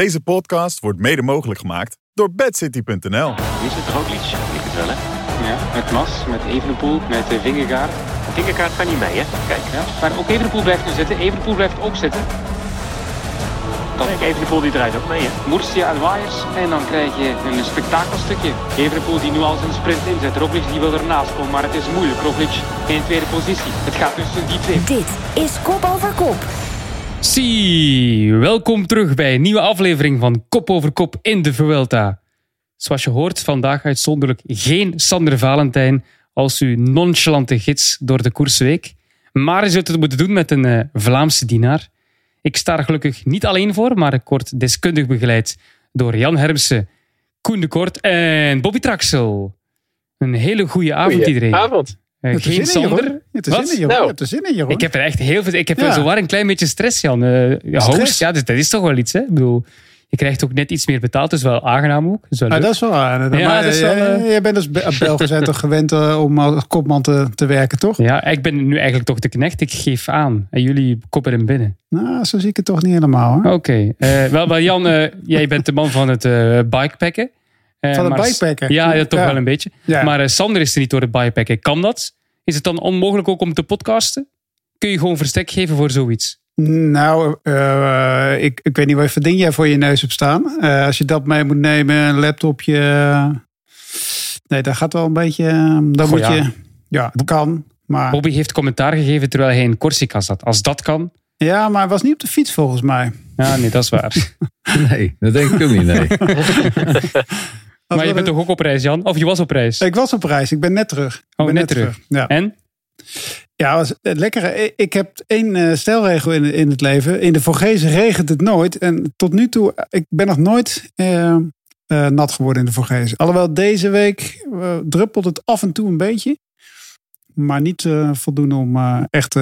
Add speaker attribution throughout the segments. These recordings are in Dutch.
Speaker 1: Deze podcast wordt mede mogelijk gemaakt door bedcity.nl.
Speaker 2: Wie is het? Roglic, ik het wel hè?
Speaker 3: Ja, met Mas, met Evenepoel, met uh, Vingegaard.
Speaker 2: Vingerkaart gaat niet mee hè? Kijk.
Speaker 3: Ja, maar ook Evenepoel blijft nu zitten. Evenepoel blijft ook zitten. Dan
Speaker 2: Kijk, Evenepoel die draait ook mee hè?
Speaker 3: Murcia en Waaiers. En dan krijg je een spektakelstukje. Evenepoel die nu al zijn sprint inzet. Roglic die wil ernaast komen, maar het is moeilijk. Roglic in tweede positie. Het gaat tussen die twee.
Speaker 4: Dit is Kop over Kop.
Speaker 5: Zie, welkom terug bij een nieuwe aflevering van Kop over Kop in de Vuelta. Zoals je hoort, vandaag uitzonderlijk geen Sander Valentijn als uw nonchalante gids door de koersweek. Maar je zult het moeten doen met een eh, Vlaamse dienaar. Ik sta er gelukkig niet alleen voor, maar ik word deskundig begeleid door Jan Hermsen, Koen de Kort en Bobby Traxel. Een hele goede avond iedereen.
Speaker 2: Avond.
Speaker 5: Eh,
Speaker 6: Je
Speaker 5: geen
Speaker 6: zin in,
Speaker 5: Sander.
Speaker 6: Jeroen. Je in, Jeroen.
Speaker 2: Nou.
Speaker 6: Je zin in, Jeroen.
Speaker 5: Ik heb er echt heel veel. Ik heb
Speaker 6: Ja.
Speaker 5: zo waar een klein beetje stress, Jan. Eh, ja, host, ja, dus dat is toch wel iets. Hè? Ik bedoel, je krijgt ook net iets meer betaald, dus wel aangenaam ook. Dat is wel
Speaker 6: Ah, dat is wel waar.
Speaker 5: Ja,
Speaker 6: maar
Speaker 5: dat is
Speaker 6: jij-
Speaker 5: wel,
Speaker 6: jij bent als Be- Belgen zijn toch gewend om als kopman te, te werken, toch?
Speaker 5: Ja, ik ben nu eigenlijk toch de knecht. Ik geef aan. En jullie koppen hem binnen.
Speaker 6: Nou, zo zie ik het toch niet helemaal. Hoor.
Speaker 5: Oké. Eh, wel, wel, Jan, eh, jij bent de man van het eh bikepacken. Eh,
Speaker 6: Van het
Speaker 5: maar-
Speaker 6: bikepacken?
Speaker 5: Ja, ja, toch
Speaker 6: Ja.
Speaker 5: wel een beetje.
Speaker 6: Ja.
Speaker 5: Maar eh, Sander is er niet door het bikepacken. Kan dat? Is het dan onmogelijk ook om te podcasten? Kun je gewoon verstek geven voor zoiets?
Speaker 6: Nou, eh, ik, ik weet niet wat voor ding jij voor je neus hebt staan. Eh, als je dat mee moet nemen, een laptopje. nee, dat gaat wel een beetje. eh, Dan
Speaker 5: Goh,
Speaker 6: moet
Speaker 5: ja.
Speaker 6: je. Ja, het kan. Maar,
Speaker 5: Bobby heeft commentaar gegeven terwijl hij in Corsica zat. Als dat kan.
Speaker 6: ja, maar hij was niet op de fiets volgens mij.
Speaker 5: Ja, nee, dat is waar.
Speaker 7: Nee, dat denk ik ook niet. Nee.
Speaker 5: Maar je bent toch ook op reis, Jan? Of je was op reis?
Speaker 6: Ik was op reis. Ik ben net terug. Ik
Speaker 5: Oh,
Speaker 6: ben
Speaker 5: net terug.
Speaker 6: Ja.
Speaker 5: En?
Speaker 6: Ja, was het lekkere. Ik heb één eh, stelregel in, in het leven. In de Vorgezen regent het nooit. En tot nu toe, ik ben nog nooit eh, eh, nat geworden in de Vorgezen. Alhoewel deze week druppelt het af en toe een beetje. Maar niet eh, voldoende om echt...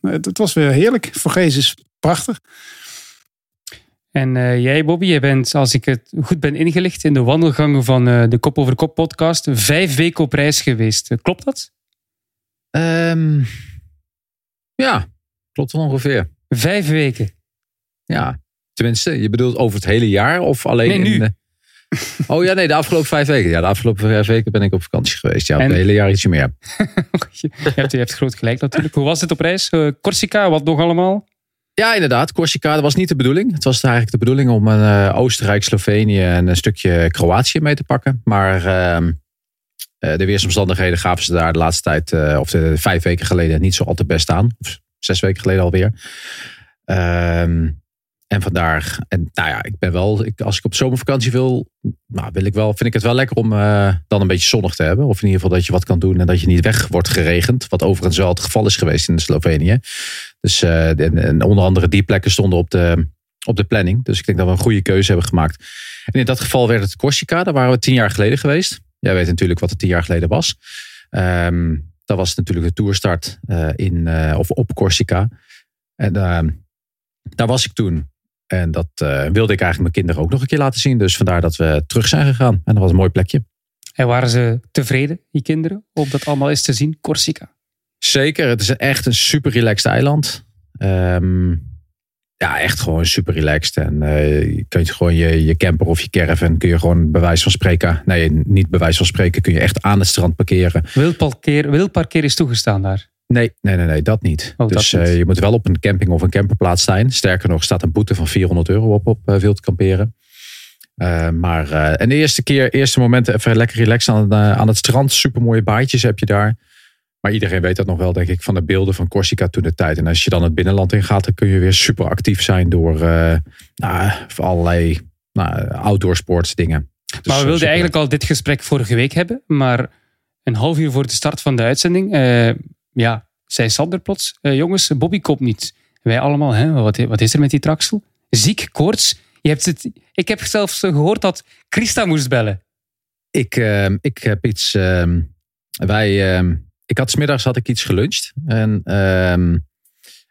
Speaker 6: het, het was weer heerlijk. Vorgezen is prachtig.
Speaker 5: En eh, jij, Bobby, jij bent, als ik het goed ben ingelicht, in de wandelgangen van eh, de Kop over Kop podcast vijf weken op reis geweest. Klopt dat?
Speaker 7: Ehm, ja, klopt wel ongeveer.
Speaker 5: Vijf weken.
Speaker 7: Ja, tenminste, je bedoelt over het hele jaar of alleen
Speaker 5: Nee, nu.
Speaker 7: in Oh ja, nee, de afgelopen vijf weken. Ja, de afgelopen vijf weken ben ik op vakantie geweest. Ja,
Speaker 5: En-
Speaker 7: het hele jaar ietsje meer.
Speaker 5: je, hebt, je hebt groot gelijk natuurlijk. Hoe was het op reis? Eh, Corsica, wat nog allemaal?
Speaker 7: Ja, inderdaad. Corsica, dat was niet de bedoeling. Het was eigenlijk de bedoeling om een eh, Oostenrijk, Slovenië en een stukje Kroatië mee te pakken. Maar ehm, eh, de weersomstandigheden gaven ze daar de laatste tijd, eh, of de vijf weken geleden, niet zo al te best aan. Of zes weken geleden alweer. Ehm, en vandaar, en nou ja, ik ben wel, ik, als ik op zomervakantie wil, nou, wil ik wel, vind ik het wel lekker om eh, dan een beetje zonnig te hebben. Of in ieder geval dat je wat kan doen en dat je niet weg wordt geregend. Wat overigens wel het geval is geweest in Slovenië. Dus eh, en, onder andere die plekken stonden op de, op de planning. Dus ik denk dat we een goede keuze hebben gemaakt. En in dat geval werd het Corsica. Daar waren we tien jaar geleden geweest. Jij weet natuurlijk wat het tien jaar geleden was. Ehm, dat was natuurlijk de toerstart eh, in, of op Corsica. En ehm, daar was ik toen. En dat eh, wilde ik eigenlijk mijn kinderen ook nog een keer laten zien. Dus vandaar dat we terug zijn gegaan. En dat was een mooi plekje.
Speaker 5: En waren ze tevreden, die kinderen, om dat allemaal eens te zien? Corsica.
Speaker 7: Zeker, het is echt een super relaxed eiland. Ehm, ja, echt gewoon super relaxed. En eh, je kunt gewoon je, je camper of je caravan kun je gewoon bij wijze van spreken, nee, niet bij wijze van spreken, kun je echt aan het strand parkeren.
Speaker 5: Wildparkeer, wildparkeer is toegestaan daar.
Speaker 7: Nee, nee, nee, nee dat niet.
Speaker 5: Oh,
Speaker 7: dus eh, je moet wel op een camping of een camperplaats zijn. Sterker nog, staat een boete van 400 euro op op uh, wild kamperen. Uh, maar uh, en de eerste keer, eerste momenten even lekker relaxed aan, uh, aan het strand. Super mooie baaitjes heb je daar. Maar iedereen weet dat nog wel, denk ik, van de beelden van Corsica toen de tijd. En als je dan het binnenland ingaat, dan kun je weer super actief zijn door nou, allerlei nou, outdoor sports dingen. Dus,
Speaker 5: maar we wilden eigenlijk al dit gesprek vorige week hebben. Maar een half uur voor de start van de uitzending, ja, zei Sander plots, uh, jongens, Bobby komt niet. Wij allemaal, hè, wat, wat is er met die traksel? Ziek, koorts. Je hebt het, ik heb zelfs gehoord dat Christa moest bellen.
Speaker 7: Ik, uh, ik heb iets. Uh, wij, uh, ik had smiddags had ik iets geluncht. En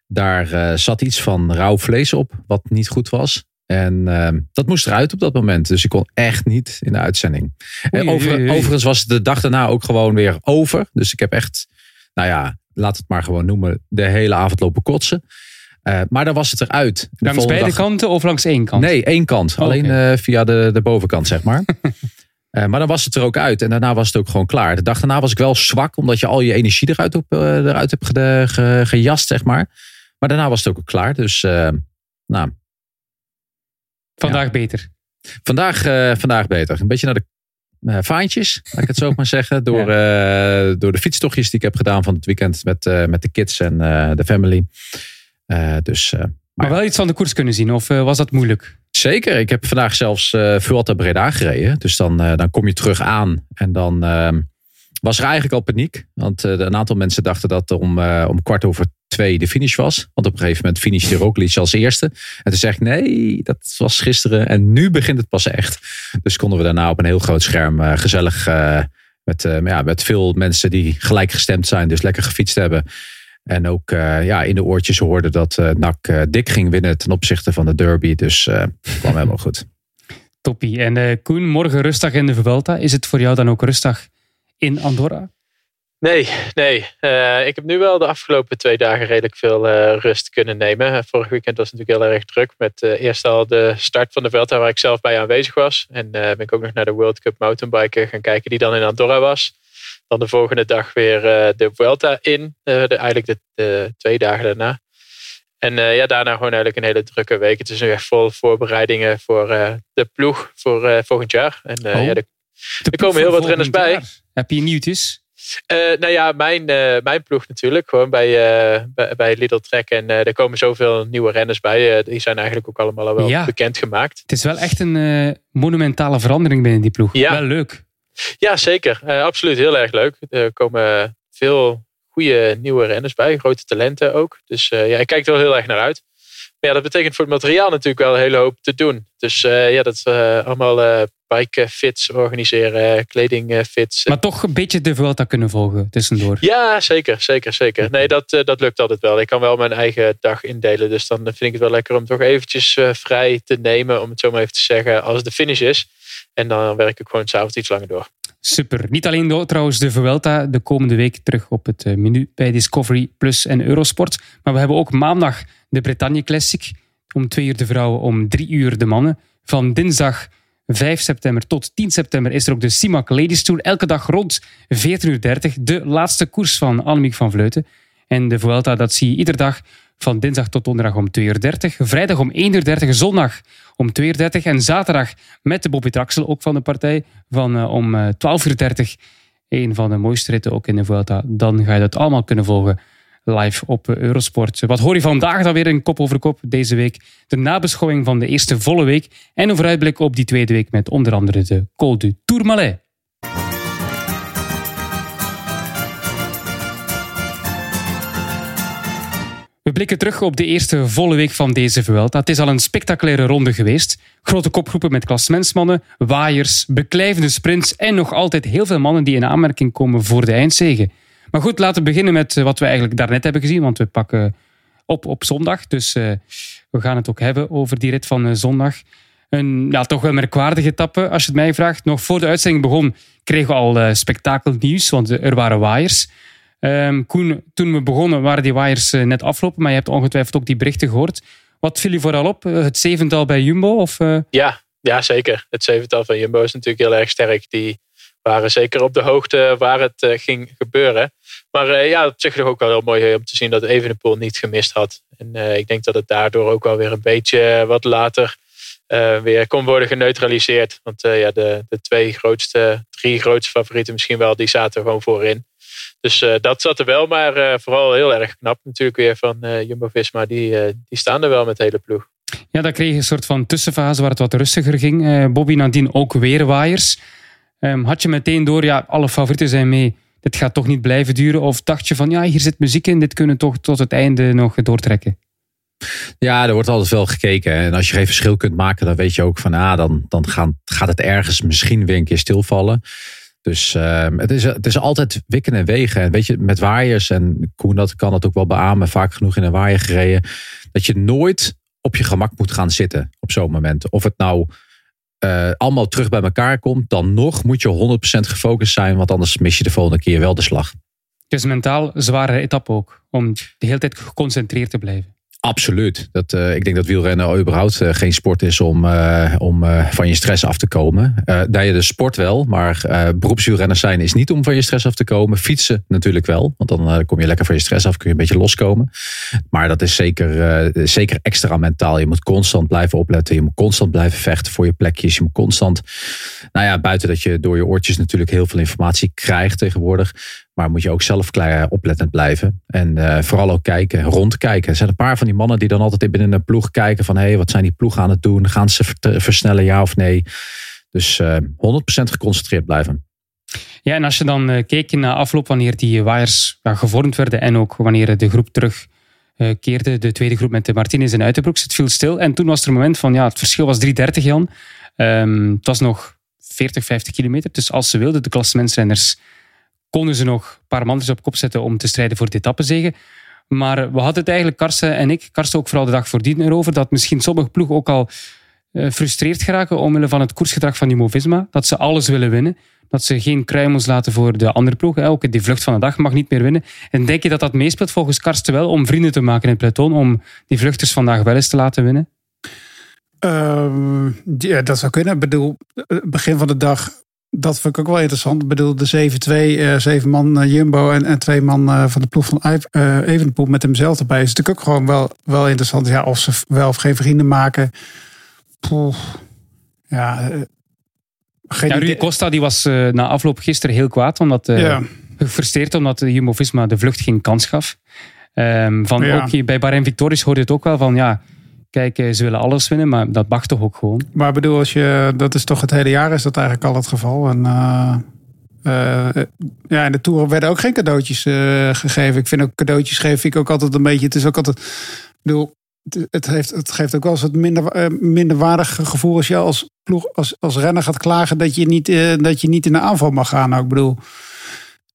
Speaker 7: daar uh, zat iets van rauw vlees op, wat niet goed was. En uh, dat moest eruit op dat moment. Dus ik kon echt niet in de uitzending.
Speaker 5: Oei,
Speaker 7: en over,
Speaker 5: oei, oei.
Speaker 7: Overigens was de dag daarna ook gewoon weer over. Dus ik heb echt, nou ja, laat het maar gewoon noemen, de hele avond lopen kotsen. Eh, maar dan was het eruit. De
Speaker 5: Langs beide
Speaker 7: dag-
Speaker 5: kanten of langs één kant?
Speaker 7: Nee, één kant.
Speaker 5: Oh,
Speaker 7: Alleen eh, via de, de bovenkant, zeg maar. Eh, maar dan was het er ook uit. En daarna was het ook gewoon klaar. De dag daarna was ik wel zwak. Omdat je al je energie eruit, op, eruit hebt ge- gejast, zeg maar. Maar daarna was het ook klaar. Dus nou,
Speaker 5: Vandaag beter.
Speaker 7: vandaag, vandaag beter. Een beetje naar de eh, vaantjes, laat ik het zo maar zeggen. Door, eh, door de fietstochtjes die ik heb gedaan van het weekend met, eh, met de kids en de family. Dus
Speaker 5: Maar wel iets van de koers kunnen zien, of was dat moeilijk?
Speaker 7: Zeker. Ik heb vandaag zelfs eh Vuelta Breda gereden. Dus dan, dan kom je terug aan. En dan ehm, was er eigenlijk al paniek. Want een aantal mensen dachten dat om, om kwart over twee de finish was. Want op een gegeven moment finishte Roglic als eerste. En toen zeg ik, nee, dat was gisteren. En nu begint het pas echt. Dus konden we daarna op een heel groot scherm eh, gezellig... eh, met, eh, ja, met veel mensen die gelijk gestemd zijn. Dus lekker gefietst hebben. En ook ja, in de oortjes hoorden dat NAC dik ging winnen ten opzichte van de derby. Dus eh kwam helemaal goed.
Speaker 5: Toppie. En Koen, morgen rustdag in de Vuelta. Is het voor jou dan ook rustdag in Andorra?
Speaker 8: Nee, nee. Eh, ik heb nu wel de afgelopen twee dagen redelijk veel eh, rust kunnen nemen. Vorig weekend was het natuurlijk heel erg druk met eh, eerst al de start van de Vuelta waar ik zelf bij aanwezig was. En ben ik ook nog naar de World Cup mountainbiken gaan kijken die dan in Andorra was. Dan de volgende dag weer de Vuelta in, de, eigenlijk de, de twee dagen daarna. En ja, daarna gewoon eigenlijk een hele drukke week. Het is nu echt vol voorbereidingen voor de ploeg voor volgend jaar. En
Speaker 5: Oh.
Speaker 8: ja, Er komen heel wat renners bij.
Speaker 5: Heb je nieuwtjes?
Speaker 8: Eh, nou ja, mijn, eh, mijn ploeg natuurlijk. Gewoon bij, eh, bij, bij Lidl Trek. En er komen zoveel nieuwe renners bij. Die zijn eigenlijk ook allemaal al wel
Speaker 5: Ja.
Speaker 8: bekendgemaakt.
Speaker 5: Het is wel echt een monumentale verandering binnen die ploeg.
Speaker 8: Ja.
Speaker 5: Wel leuk.
Speaker 8: Ja, zeker. Absoluut heel erg leuk. Er komen veel goede nieuwe renners bij. Grote talenten ook. Dus ja, ik kijk er wel heel erg naar uit. Maar ja, dat betekent voor het materiaal natuurlijk wel een hele hoop te doen. Dus eh, ja, dat eh, allemaal eh bike fits organiseren, kleding eh, fits.
Speaker 5: Maar toch een beetje de Vuelta kunnen volgen tussendoor.
Speaker 8: Ja, zeker, zeker, zeker. Nee, dat, eh, dat lukt altijd wel. Ik kan wel mijn eigen dag indelen. Dus dan vind ik het wel lekker om toch eventjes eh, vrij te nemen, om het zo maar even te zeggen, als het de finish is. En dan werk ik gewoon s'avonds iets langer door.
Speaker 5: Super. Niet alleen door, trouwens de Vuelta de komende week terug op het eh, menu bij Discovery Plus en Eurosport. Maar we hebben ook maandag de Bretagne Classic. Om twee uur de vrouwen, om drie uur de mannen. Van dinsdag 5 september tot 10 september is er ook de CIMAC Ladies Tour. Elke dag rond 14.30 uur. De laatste koers van Annemiek van Vleuten. En de Vuelta, dat zie je iedere dag van dinsdag tot donderdag om 2.30 uur. Vrijdag om 1.30 uur. Zondag om 2.30 uur. En zaterdag met de Bobby Traxel, ook van de partij, van eh, om eh, 12.30 uur. Een van de mooiste ritten ook in de Vuelta. Dan ga je dat allemaal kunnen volgen live op eh, Eurosport. Wat hoor je vandaag dan weer in Kop over Kop deze week? De nabeschouwing van de eerste volle week en een vooruitblik op die tweede week met onder andere de Col du Tourmalet. Blikken terug op de eerste volle week van deze Vuelta. Het is al een spectaculaire ronde geweest. Grote kopgroepen met klassementsmannen, waaiers, beklijvende sprints en nog altijd heel veel mannen die in aanmerking komen voor de eindzege. Maar goed, laten we beginnen met eh, wat we eigenlijk daarnet hebben gezien, want we pakken op op zondag. Dus eh, we gaan het ook hebben over die rit van eh, zondag. Een ja, toch wel merkwaardige etappe, als je het mij vraagt. Nog voor de uitzending begon, kregen we al eh, spektakelnieuws, want er waren waaiers. Ehm, Koen, toen we begonnen waren die waaiers eh, net afgelopen, maar je hebt ongetwijfeld ook die berichten gehoord. Wat viel je vooral op? Eh, Het zevental bij Jumbo? Of, eh,
Speaker 8: Ja, ja, zeker. Het zevental van Jumbo is natuurlijk heel erg sterk. Die waren zeker op de hoogte waar het ging gebeuren. Maar ja, op zich toch ook wel heel mooi om te zien dat Evenepoel niet gemist had. En ik denk dat het daardoor ook wel weer een beetje wat later weer kon worden geneutraliseerd. Want ja, de, de twee grootste, drie grootste favorieten misschien wel, die zaten gewoon voorin. Dus eh, dat zat er wel, maar eh, vooral heel erg knap natuurlijk weer van eh, Jumbo-Visma. Die, eh, die staan er wel met de hele ploeg.
Speaker 5: Ja, dan kreeg je een soort van tussenfase waar het wat rustiger ging. Eh, Bobby nadien ook weer waaiers. Ehm, had je meteen door, ja, alle favorieten zijn mee. Dit gaat toch niet blijven duren? Of dacht je van, ja, hier zit muziek in, dit kunnen we toch tot het einde nog doortrekken?
Speaker 7: Ja, er wordt altijd wel gekeken. En als je geen verschil kunt maken, dan weet je ook van, ah, dan, dan gaan, gaat het ergens misschien weer een keer stilvallen. Dus ehm, het, is, het is altijd wikken en wegen. En weet je, met waaiers, en Koen dat kan dat ook wel beamen, vaak genoeg in een waaier gereden, dat je nooit op je gemak moet gaan zitten op zo'n moment. Of het nou eh, allemaal terug bij elkaar komt, dan nog moet je 100% gefocust zijn, want anders mis je de volgende keer wel de slag.
Speaker 5: Dus mentaal zware etappe ook, om de hele tijd geconcentreerd te blijven.
Speaker 7: Absoluut. Dat, uh, ik denk dat wielrennen überhaupt uh, geen sport is om, uh, om van je stress af te komen. daar je de sport wel, maar beroepswielrenners zijn is niet om van je stress af te komen. Fietsen natuurlijk wel, want dan kom je lekker van je stress af, kun je een beetje loskomen. Maar dat is zeker, zeker extra mentaal. Je moet constant blijven opletten, je moet constant blijven vechten voor je plekjes. Je moet constant, nou ja, buiten dat je door je oortjes natuurlijk heel veel informatie krijgt tegenwoordig. Maar moet je ook zelf klein oplettend blijven. En uh, vooral ook kijken, rondkijken. Er zijn een paar van die mannen die dan altijd binnen een ploeg kijken van... hé, hey, wat zijn die ploegen aan het doen? Gaan ze versnellen, ja of nee? Dus uh, 100% geconcentreerd blijven.
Speaker 5: Ja, en als je dan uh, keek na afloop wanneer die ja, gevormd werden... en ook wanneer de groep terug uh, keerde, de tweede groep met de Martinez en Uitenbroeks, het viel stil. En toen was er een moment van, ja, het verschil was 3.30 Jan. Um, het was nog 40, 50 kilometer. Dus als ze wilden, de klassementsrenners konden ze nog een paar mannetjes op kop zetten om te strijden voor de etappezegen. Maar we hadden het eigenlijk, Karsten en ik, Karsten ook vooral de dag voordien erover, dat misschien sommige ploegen ook al uh, frustreerd geraken omwille van het koersgedrag van die Movisma. Dat ze alles willen winnen. Dat ze geen kruimels laten voor de andere ploegen. Ook die vlucht van de dag mag niet meer winnen. En denk je dat dat meespeelt volgens Karsten wel om vrienden te maken in het peloton? Om die vluchters vandaag wel eens te laten winnen?
Speaker 6: Uh, ja, dat zou kunnen. Ik bedoel, begin van de dag dat vind ik ook wel interessant. Ik bedoel, de 7-2, uh, 7 man uh, Jumbo en, en twee man uh, van de ploeg van Evenepoel met hemzelf erbij. Is natuurlijk ook gewoon wel, wel interessant. Ja, of ze wel of geen vrienden maken. Poeh. Ja,
Speaker 5: geen ja, Rui Costa die was na afloop gisteren heel kwaad. Omdat, ja. Gefrustreerd omdat Jumbo-Visma de vlucht geen kans gaf. Um, van, ja. ook, bij Bahrein Victorious hoorde het ook wel van... ja Kijk, ze willen alles winnen, maar dat mag toch ook gewoon.
Speaker 6: Maar bedoel, als je, dat is toch het hele jaar is dat eigenlijk al het geval. En uh, uh, ja, in de Tour werden ook geen cadeautjes uh, gegeven. Ik vind ook cadeautjes geven ik ook altijd een beetje. Het is ook altijd. Ik bedoel, het, heeft, het geeft ook wel eens wat minder, minder waardig gevoel als je als ploeg, als, als renner gaat klagen dat je niet, dat je niet in de aanval mag gaan. Nou, ik bedoel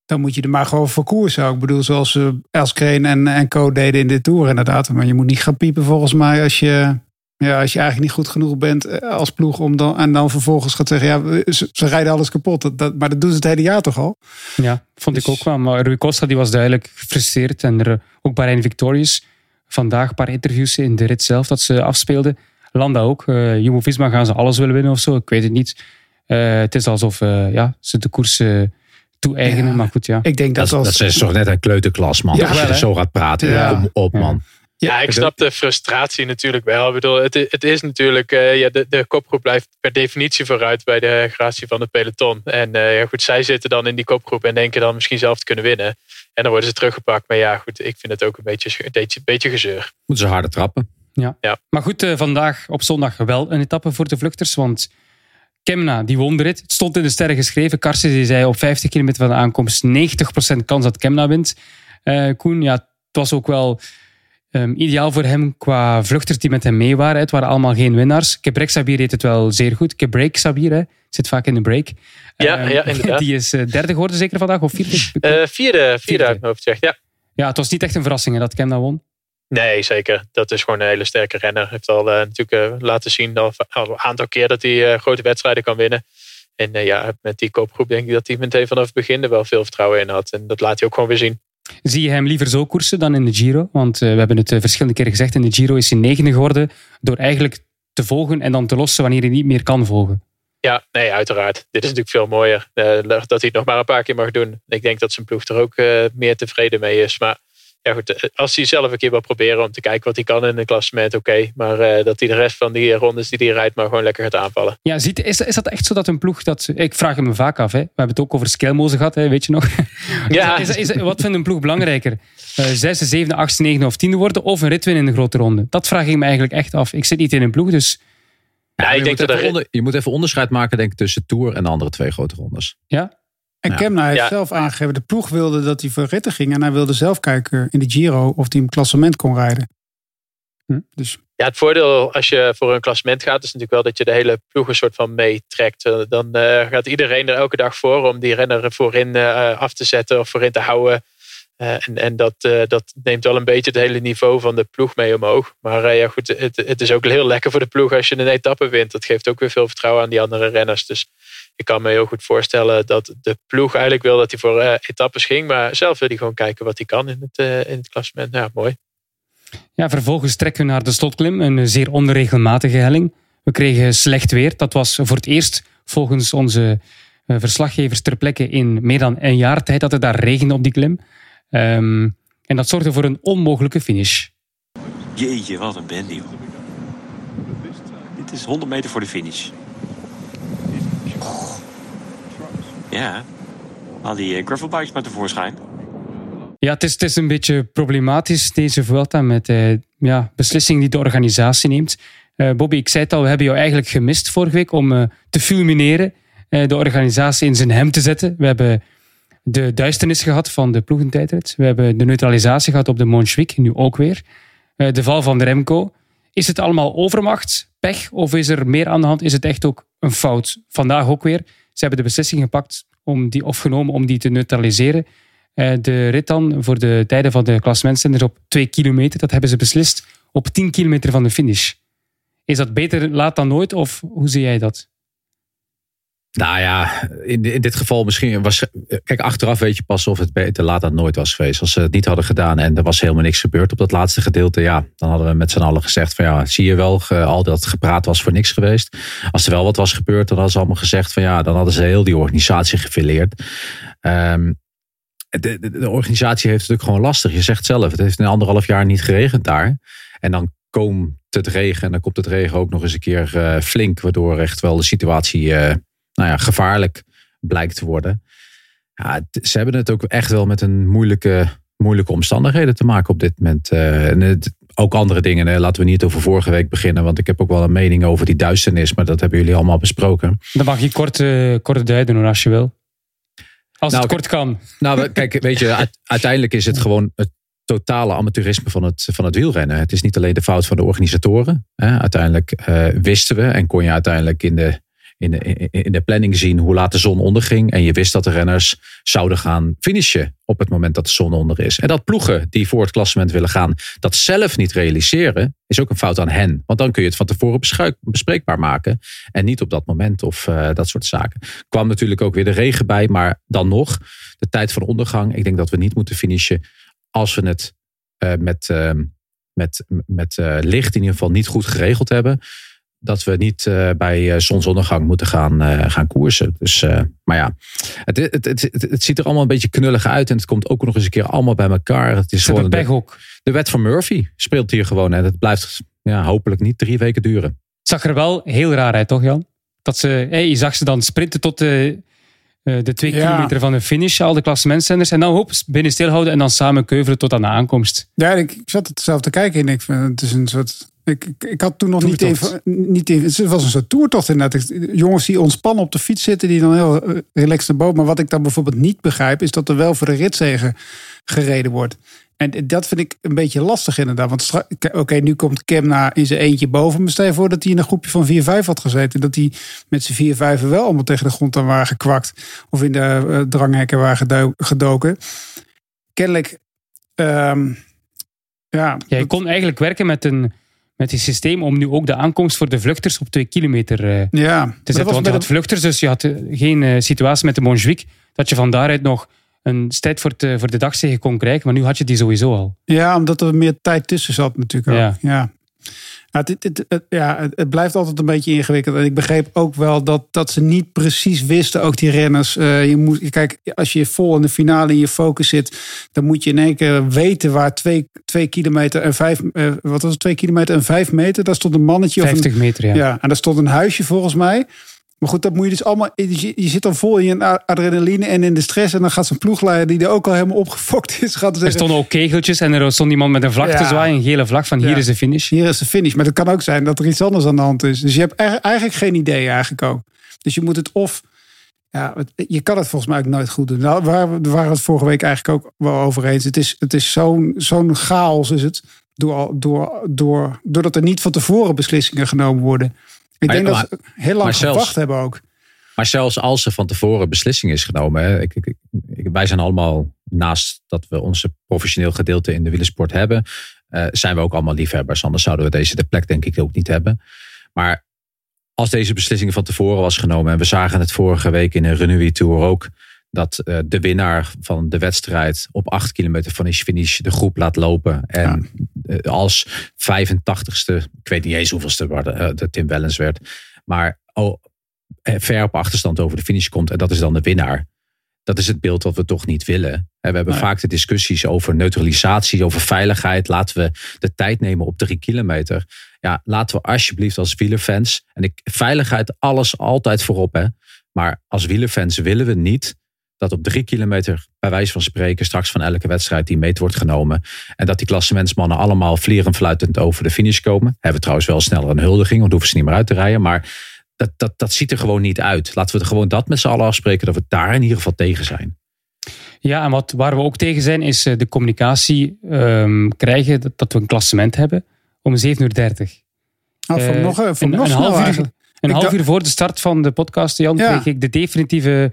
Speaker 6: dan moet je er maar gewoon voor koersen. Ik bedoel, zoals Elskreen en, en Co deden in de Tour inderdaad. Maar je moet niet gaan piepen volgens mij als je, ja, als je eigenlijk niet goed genoeg bent eh, als ploeg. Om dan, en dan vervolgens gaat zeggen, ja, ze, ze rijden alles kapot. Dat, maar dat doen ze het hele jaar toch al?
Speaker 5: Ja, vond ik dus- ook wel. Maar Rui Costa die was duidelijk gefrustreerd. En er, ook Bahrein Victorious. Vandaag een paar interviews in de rit zelf dat ze afspeelden. Landa ook. Uh, Jumbo-Visma gaan ze alles willen winnen of zo. Ik weet het niet. Uh, het is alsof uh, ja, ze de koers toe-eigenen. Ja, maar goed, ja.
Speaker 6: Ik denk dat,
Speaker 7: dat,
Speaker 6: als...
Speaker 7: dat is toch net een kleuterklas, man. Ja, als je wel, zo gaat praten, ja. kom op, man.
Speaker 8: Ja, ik snap de frustratie natuurlijk wel. Ik bedoel, het, het is natuurlijk, uh, ja, de, de kopgroep blijft per definitie vooruit bij de gratie van het peloton. En uh, ja, goed, zij zitten dan in die kopgroep en denken dan misschien zelf te kunnen winnen. En dan worden ze teruggepakt. Maar ja, goed, ik vind het ook een beetje, een beetje, een beetje gezeur.
Speaker 7: Moeten ze harder trappen.
Speaker 5: Ja. ja. Maar goed, uh, vandaag op zondag wel een etappe voor de vluchters. Want Kemna, die won de rit. Het stond in de sterren geschreven. Karsten die zei op 50 kilometer van de aankomst 90% kans dat Kemna wint. Uh, Koen, ja, het was ook wel um, ideaal voor hem qua vluchters die met hem mee waren. Het waren allemaal geen winnaars. Kebrek Sabir deed het wel zeer goed. Kebrek Sabir hè, zit vaak in de break.
Speaker 8: Ja, uh, ja inderdaad.
Speaker 5: Die is uh, derde geworden zeker vandaag, of vierde?
Speaker 8: vierde, vierde, vierde uit mijn hoofd, zeg. Ja.
Speaker 5: ja, het was niet echt een verrassing hè, dat Kemna won.
Speaker 8: Nee, zeker. Dat is gewoon een hele sterke renner. Heeft al uh, natuurlijk uh, laten zien al, al, een aantal keer dat hij uh, grote wedstrijden kan winnen. En ja, met die koopgroep denk ik dat hij meteen vanaf het begin er wel veel vertrouwen in had. En dat laat hij ook gewoon weer zien.
Speaker 5: Zie je hem liever zo koersen dan in de Giro? Want we hebben het verschillende keren gezegd. In de Giro is hij negende geworden door eigenlijk te volgen en dan te lossen wanneer hij niet meer kan volgen.
Speaker 8: Ja, nee, uiteraard. Dit is natuurlijk veel mooier. dat hij het nog maar een paar keer mag doen. Ik denk dat zijn ploeg er ook meer tevreden mee is. Maar ja goed, eh, als hij zelf een keer wil proberen om te kijken wat hij kan in een klassement, oké. Maar uh, dat hij de rest van die rondes die hij rijdt, maar gewoon lekker gaat aanvallen.
Speaker 5: Ja, ziet, is, is dat echt zo dat een ploeg dat... Ik vraag hem vaak af, hè. we hebben het ook over Skelmozen gehad, hè, weet je nog? Ja. is, is, wat vindt een ploeg belangrijker? Uh, zesde, zevende, achtste, negende of tiende worden of een rit winnen in de grote ronde? Dat vraag ik me eigenlijk echt af. Ik zit niet in een ploeg, dus...
Speaker 7: Ja, ik je, denk moet dat onder, je moet even onderscheid maken denk ik, tussen Tour en de andere twee grote rondes.
Speaker 5: Ja?
Speaker 6: En ja. Kemna heeft zelf aangegeven, de ploeg wilde dat hij voor ritten ging. En hij wilde zelf kijken in de Giro of hij een klassement kon rijden.
Speaker 8: Hm. Dus. Ja, het voordeel als je voor een klassement gaat, is natuurlijk wel dat je de hele ploeg een soort van meetrekt. Dan uh, gaat iedereen er elke dag voor om die renner voorin uh, af te zetten of voorin te houden. Uh, en en dat, dat neemt wel een beetje het hele niveau van de ploeg mee omhoog. Maar ja, goed, het, het is ook heel lekker voor de ploeg als je een etappe wint. Dat geeft ook weer veel vertrouwen aan die andere renners. Dus ik kan me heel goed voorstellen dat de ploeg eigenlijk wil dat hij voor uh, etappes ging. Maar zelf wil hij gewoon kijken wat hij kan in het, uh, in het klassement. Ja, mooi.
Speaker 5: Ja, vervolgens trekken we naar de slotklim, een zeer onregelmatige helling. We kregen slecht weer. Dat was voor het eerst volgens onze eh, verslaggevers ter plekke in meer dan een jaar tijd dat het daar regende op die klim. Ehm, en dat zorgde voor een onmogelijke finish.
Speaker 2: Jeetje, wat een bende, joh. Dit is 100 meter voor de finish. Ja, al die uh, gravelbikes maar tevoorschijn.
Speaker 5: Ja, het is, het is een beetje problematisch, deze Vuelta, met uh, ja, beslissingen die de organisatie neemt. Uh, Bobby, ik zei het al, we hebben jou eigenlijk gemist vorige week om te fulmineren, de organisatie in zijn hem te zetten. We hebben de duisternis gehad van de ploegentijdrit. We hebben de neutralisatie gehad op de Montjuïc, nu ook weer. de val van de Remco. Is het allemaal overmacht, pech, of is er meer aan de hand? Is het echt ook een fout? Vandaag ook weer. Ze hebben de beslissing gepakt om die, of genomen om die te neutraliseren. Uh, de rit dan voor de tijden van de klassementzenders op 2 kilometer, dat hebben ze beslist op 10 kilometer van de finish. Is dat beter laat dan nooit of hoe zie jij dat?
Speaker 7: Nou ja, in, in dit geval misschien was. Kijk, achteraf weet je pas of het beter laat dan nooit was geweest. Als ze het niet hadden gedaan en er was helemaal niks gebeurd op dat laatste gedeelte, ja, dan hadden we met z'n allen gezegd: van ja, zie je wel, al dat gepraat was voor niks geweest. Als er wel wat was gebeurd, dan hadden ze allemaal gezegd: van ja, dan hadden ze heel die organisatie gefileerd. Um, de, de, organisatie heeft het natuurlijk gewoon lastig. Je zegt zelf, het heeft een anderhalf jaar niet geregend daar. En dan komt het regen en dan komt het regen ook nog eens een keer uh, flink, waardoor echt wel de situatie. Uh, nou ja, gevaarlijk blijkt te worden. Ja, ze hebben het ook echt wel met een moeilijke, moeilijke omstandigheden te maken op dit moment. Uh, en het, ook andere dingen. Hè. Laten we niet over vorige week beginnen, want ik heb ook wel een mening over die duisternis, maar dat hebben jullie allemaal besproken.
Speaker 5: Dan mag je kort, uh, kort duiden als je wil. Als nou, het kort kan.
Speaker 7: Nou, kijk, weet je, uiteindelijk is het gewoon het totale amateurisme van het, van het wielrennen. Het is niet alleen de fout van de organisatoren. Hè. Uiteindelijk uh, wisten we en kon je uiteindelijk in de in de, in de planning zien hoe laat de zon onderging. En je wist dat de renners zouden gaan finishen op het moment dat de zon onder is. En dat ploegen die voor het klassement willen gaan, dat zelf niet realiseren, is ook een fout aan hen. Want dan kun je het van tevoren bespreekbaar maken. En niet op dat moment of uh, dat soort zaken. Kwam natuurlijk ook weer de regen bij, maar dan nog, de tijd van ondergang. Ik denk dat we niet moeten finishen als we het uh, met, uh, met, met licht in ieder geval niet goed geregeld hebben dat we niet uh, bij uh, zonsondergang moeten gaan, uh, gaan koersen. Dus, maar ja, het, het, het, het, ziet er allemaal een beetje knullig uit. En het komt ook nog eens een keer allemaal bij elkaar. Het is gewoon
Speaker 5: de,
Speaker 7: de wet van Murphy speelt hier gewoon. En het blijft ja, hopelijk niet drie weken duren.
Speaker 5: Het zag er wel heel raar uit, toch Jan? Dat ze, hey, je zag ze dan sprinten tot de, de twee ja. kilometer van de finish. Al de klassementzenders. En dan hoop binnen stilhouden en dan samen keuvelen tot aan de aankomst.
Speaker 6: Ja, ik, ik zat het zelf te kijken en ik vind het is een soort ik, ik, ik, had toen nog niet even, niet even. Het was een soort toertocht inderdaad. Jongens die ontspannen op de fiets zitten, die dan heel eh, relaxed naar boven. Maar wat ik dan bijvoorbeeld niet begrijp, is dat er wel voor de ritzegen gereden wordt. En dat vind ik een beetje lastig inderdaad. Want oké, nu komt Kemna in zijn eentje boven. Maar stel je voor dat hij in een groepje van 4-5 had gezeten. Dat hij met zijn 4-5 wel allemaal tegen de grond aan waren gekwakt. Of in de uh, dranghekken waren gedoken. Kennelijk, um, ja.
Speaker 5: ja. Je kon eigenlijk werken met een met het systeem om nu ook de aankomst voor de vluchters op twee kilometer uh,
Speaker 6: ja,
Speaker 5: te zetten. Want je had vluchters, dus je had eh, geen uh, situatie met de Montjuïc dat je van daaruit nog een tijd voor, te, voor de dagzegen kon krijgen. Maar nu had je die sowieso al.
Speaker 6: Ja, omdat er meer tijd tussen zat natuurlijk ook. Ja. ja. Het, het, het, ja, het, blijft altijd een beetje ingewikkeld. En ik begreep ook wel dat, dat ze niet precies wisten, ook die renners. Uh, je moet, kijk, als je vol in de finale in je focus zit, dan moet je in één keer weten waar twee, twee kilometer en vijf, uh, wat was het, twee kilometer en vijf meter, daar stond een mannetje.
Speaker 5: 50
Speaker 6: of een,
Speaker 5: meter, ja.
Speaker 6: ja. En daar stond een huisje volgens mij. Maar goed, dat moet je dus allemaal. Je, zit dan vol in je adrenaline en in de stress. En dan gaat zo'n ploegleider, die er ook al helemaal opgefokt is. Gaat
Speaker 5: er stonden ook kegeltjes en er stond iemand met een vlag te zwaaien. Een gele vlag van hier is de finish.
Speaker 6: Hier is de finish. Maar het kan ook zijn dat er iets anders aan de hand is. Dus je hebt eigenlijk geen idee eigenlijk ook. Dus je moet het of. Ja, je kan het volgens mij ook nooit goed doen. Nou, waar we waren het vorige week eigenlijk ook wel over eens. Het is, het is zo'n zo'n chaos is het. Door, door, door, doordat er niet van tevoren beslissingen genomen worden. Ik denk dat ze heel lang gewacht hebben ook.
Speaker 7: Maar zelfs als er van tevoren beslissing is genomen. Hè, ik, ik, wij zijn allemaal, naast dat we onze professioneel gedeelte in de wielersport hebben, uh, zijn we ook allemaal liefhebbers. Anders zouden we deze de plek denk ik ook niet hebben. Maar als deze beslissing van tevoren was genomen, en we zagen het vorige week in een Renui Tour ook, dat uh, de winnaar van de wedstrijd op acht kilometer van finish de groep laat lopen. En eh, als 85ste, ik weet niet eens hoeveelste waar de, eh, de Tim Wellens werd, maar oh, eh, ver op achterstand over de finish komt en dat is dan de winnaar. Dat is het beeld wat we toch niet willen. We hebben vaak de discussies over neutralisatie, over veiligheid. Laten we de tijd nemen op drie kilometer. Ja, laten we alsjeblieft als wielerfans. En ik, veiligheid, alles altijd voorop. Hè. Maar als wielerfans willen we niet dat op drie kilometer, bij wijze van spreken, straks van elke wedstrijd die meet wordt genomen. En dat die klassementsmannen allemaal vlieren fluitend over de finish komen. Hebben we trouwens wel sneller een huldiging, want hoeven ze niet meer uit te rijden. Maar dat, dat, dat ziet er gewoon niet uit. Laten we er gewoon dat met z'n allen afspreken, dat we daar in ieder geval tegen zijn.
Speaker 5: Ja, en wat, waar we ook tegen zijn, is eh, de communicatie ehm, krijgen dat, dat we een klassement hebben om 7.30 uur. 30.
Speaker 6: Nou, vond ik
Speaker 5: Eh,
Speaker 6: nog, ik
Speaker 5: een,
Speaker 6: nog
Speaker 5: een half uur,
Speaker 6: eigenlijk.
Speaker 5: een half
Speaker 6: dacht-
Speaker 5: uur voor de start van de podcast, Jan,
Speaker 6: Ja.
Speaker 5: kreeg ik de definitieve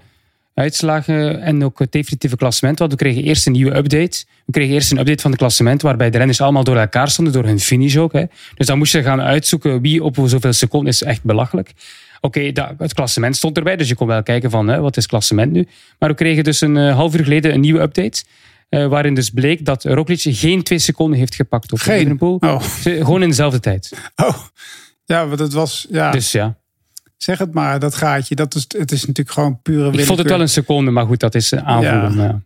Speaker 5: uitslagen en ook het definitieve klassement. Want we kregen eerst een nieuwe update. We kregen eerst een update van het klassement, waarbij de renners allemaal door elkaar stonden, door hun finish ook. Hè. Dus dan moest je gaan uitzoeken wie op zoveel seconden is echt belachelijk. Oké, dat- het klassement stond erbij, dus je kon wel kijken van hè, wat is het klassement nu. Maar we kregen dus een eh, half uur geleden een nieuwe update. eh, waarin dus bleek dat Roglic geen twee seconden heeft gepakt op
Speaker 6: Geen? Oh,
Speaker 5: Gewoon in dezelfde tijd.
Speaker 6: oh. Ja, want het was, ja,
Speaker 5: Dus ja,
Speaker 6: zeg het maar, dat gaatje. Dat is, het is natuurlijk gewoon pure willekeur.
Speaker 5: ik vond het wel een seconde, maar goed, dat is eh, aanvoelen.
Speaker 6: Ja.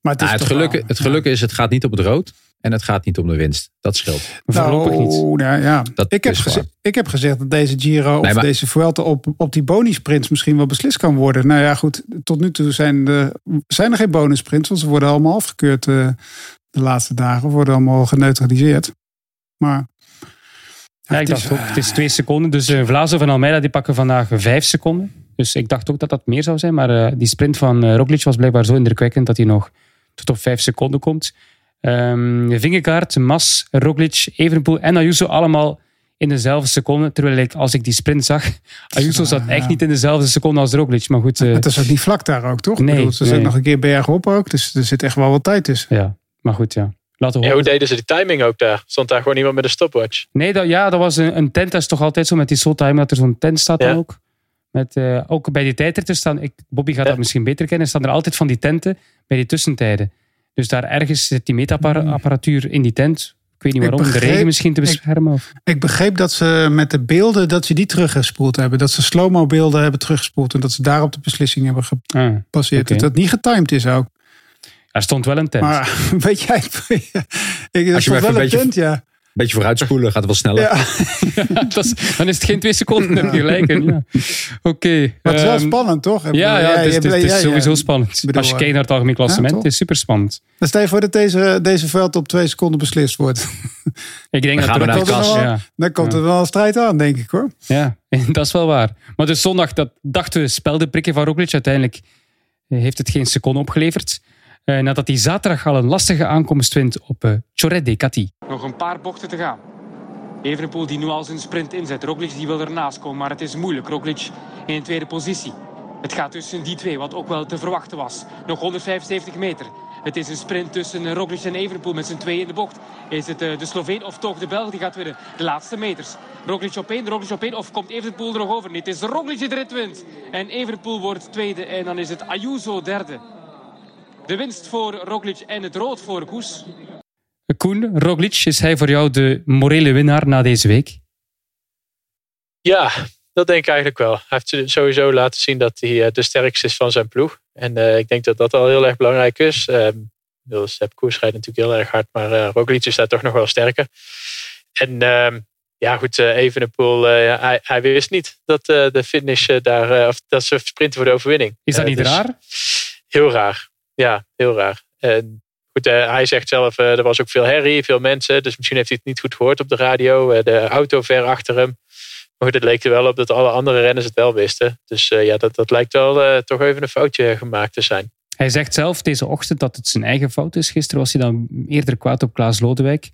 Speaker 6: Maar het, is
Speaker 7: Nou, het, geluk,
Speaker 6: wel-
Speaker 7: het geluk is, het gaat niet op het rood en het gaat niet om de winst. Dat scheelt.
Speaker 5: Voorlopig niet.
Speaker 6: Nou, nou ja.
Speaker 7: Dat
Speaker 6: ik, heb
Speaker 7: is
Speaker 6: geze-
Speaker 7: waar.
Speaker 6: ik heb gezegd dat deze Giro
Speaker 7: Nee,
Speaker 6: of
Speaker 7: maar-
Speaker 6: deze Vuelta op, op die bonussprints misschien wel beslist kan worden. Nou ja, goed. Tot nu toe zijn, de, zijn er geen bonussprints, want ze worden allemaal afgekeurd eh, de laatste dagen. Worden allemaal geneutraliseerd. Maar
Speaker 5: Ja, ik dacht ook, het is twee seconden. Dus uh, Vlazo en Almeida die pakken vandaag vijf seconden. Dus ik dacht ook dat dat meer zou zijn. Maar eh, die sprint van uh, Roglic was blijkbaar zo indrukwekkend dat hij nog tot op vijf seconden komt. Um, Vingegaard, Mas, Roglic, Evenepoel en Ayuso allemaal in dezelfde seconde. Terwijl ik, als ik die sprint zag, Ayuso zat echt
Speaker 6: ja.
Speaker 5: niet in dezelfde seconde als Roglic. Maar goed. Uh,
Speaker 6: het is ook niet vlak daar ook, toch?
Speaker 5: Nee,
Speaker 6: Ik bedoel, ze
Speaker 5: nee.
Speaker 6: zijn nog een keer bergop ook. Dus er zit echt wel wat tijd tussen.
Speaker 5: Ja, maar goed, ja. Laten
Speaker 8: ja, hoe deden ze die timing ook daar? Stond daar gewoon iemand met een stopwatch?
Speaker 5: Nee, dat, ja, dat was een, een tent. Dat is toch altijd zo met die soul time dat er zo'n tent staat
Speaker 8: Ja.
Speaker 5: dan ook. Met, uh, ook bij die tijdritten staan, ik, Bobby gaat
Speaker 8: Ja.
Speaker 5: dat misschien beter kennen, staan er altijd van die tenten bij die tussentijden. Dus daar ergens zit die meetapparatuur in die tent. Ik weet niet waarom, de
Speaker 6: begreep-
Speaker 5: regen misschien te
Speaker 6: ik-
Speaker 5: beschermen. Of...
Speaker 6: Ik begreep dat ze met de beelden dat ze die teruggespoeld hebben. Dat ze slow-mo beelden hebben teruggespoeld. En dat ze daarop de beslissing hebben
Speaker 5: Ah,
Speaker 6: gepasseerd. Dat dat niet getimed is ook.
Speaker 5: Er stond wel een tent.
Speaker 6: Maar weet jij... ik, wel
Speaker 7: een beetje-
Speaker 6: tent, ja.
Speaker 7: Een beetje vooruitspoelen, gaat het wel sneller.
Speaker 6: ja.
Speaker 5: Is- dan is het geen twee seconden, dan heb je gelijk. Ja. Oké.
Speaker 6: Maar het is wel
Speaker 5: ehm,
Speaker 6: spannend, toch?
Speaker 5: Ja,
Speaker 6: bedoel,
Speaker 5: ja, het is, het is- het is
Speaker 6: jij-
Speaker 5: sowieso spannend.
Speaker 6: bedoel,
Speaker 5: Als je
Speaker 6: eh,
Speaker 5: kijkt naar het algemeen klassement,
Speaker 6: ja,
Speaker 5: het is super spannend.
Speaker 6: Dan stel je voor dat deze, deze veld op twee seconden beslist wordt.
Speaker 5: Ik denk
Speaker 7: Dan
Speaker 5: dat
Speaker 7: we
Speaker 5: er
Speaker 7: naar
Speaker 5: ook
Speaker 7: de
Speaker 5: wel-
Speaker 6: kas.
Speaker 5: Ja.
Speaker 6: Dan komt
Speaker 5: Ja.
Speaker 6: er wel een strijd aan, denk ik hoor.
Speaker 5: Ja, dat is wel waar. Maar dus zondag, dat dachten we, spelde prikken van Roglic. Uiteindelijk eh, heeft het geen seconde opgeleverd. Eh, nadat hij zaterdag al een lastige aankomst wint op uh, Choret de Cati. Nog een paar bochten te gaan. Evenepoel die nu al zijn sprint inzet. Roglic die wil ernaast komen, maar het is moeilijk. Roglic in tweede positie. Het gaat tussen die twee, wat ook wel te verwachten was. Nog 175 meter. Het is een sprint tussen Roglic en Evenepoel met z'n twee in de bocht. Is het eh, de Sloveen of toch de Belg die gaat winnen? De laatste meters. Roglic op één, Roglic op één. Of komt Evenepoel er nog over? Nee, het is Roglic die de rit wint. En Evenepoel wordt tweede. En dan is het Ayuso derde. De winst voor Roglic en het rood voor Koes. Koen, Roglic, is hij voor jou de morele winnaar na deze week?
Speaker 8: Ja, dat denk ik eigenlijk wel. Hij heeft sowieso laten zien dat hij eh, de sterkste is van zijn ploeg. En eh, ik denk dat dat al heel erg belangrijk is. Uh, Sepp Koers rijdt natuurlijk heel erg hard, maar uh, Roglic is daar toch nog wel sterker. En ehm ja, goed, uh, Evenepoel, uh, hij, hij wist niet dat uh, de finish daar, of dat ze sprinten voor de overwinning.
Speaker 5: Is dat niet
Speaker 8: dus
Speaker 5: raar?
Speaker 8: Heel raar. Ja, heel raar. En goed, hij zegt zelf, er was ook veel herrie, veel mensen. Dus misschien heeft hij het niet goed gehoord op de radio. de auto ver achter hem. Maar goed, het leek er wel op dat alle andere renners het wel wisten. Dus ja, dat, dat lijkt wel toch even een foutje gemaakt te zijn.
Speaker 5: Hij zegt zelf deze ochtend dat het zijn eigen fout is. Gisteren was hij dan eerder kwaad op Klaas Lodewijk.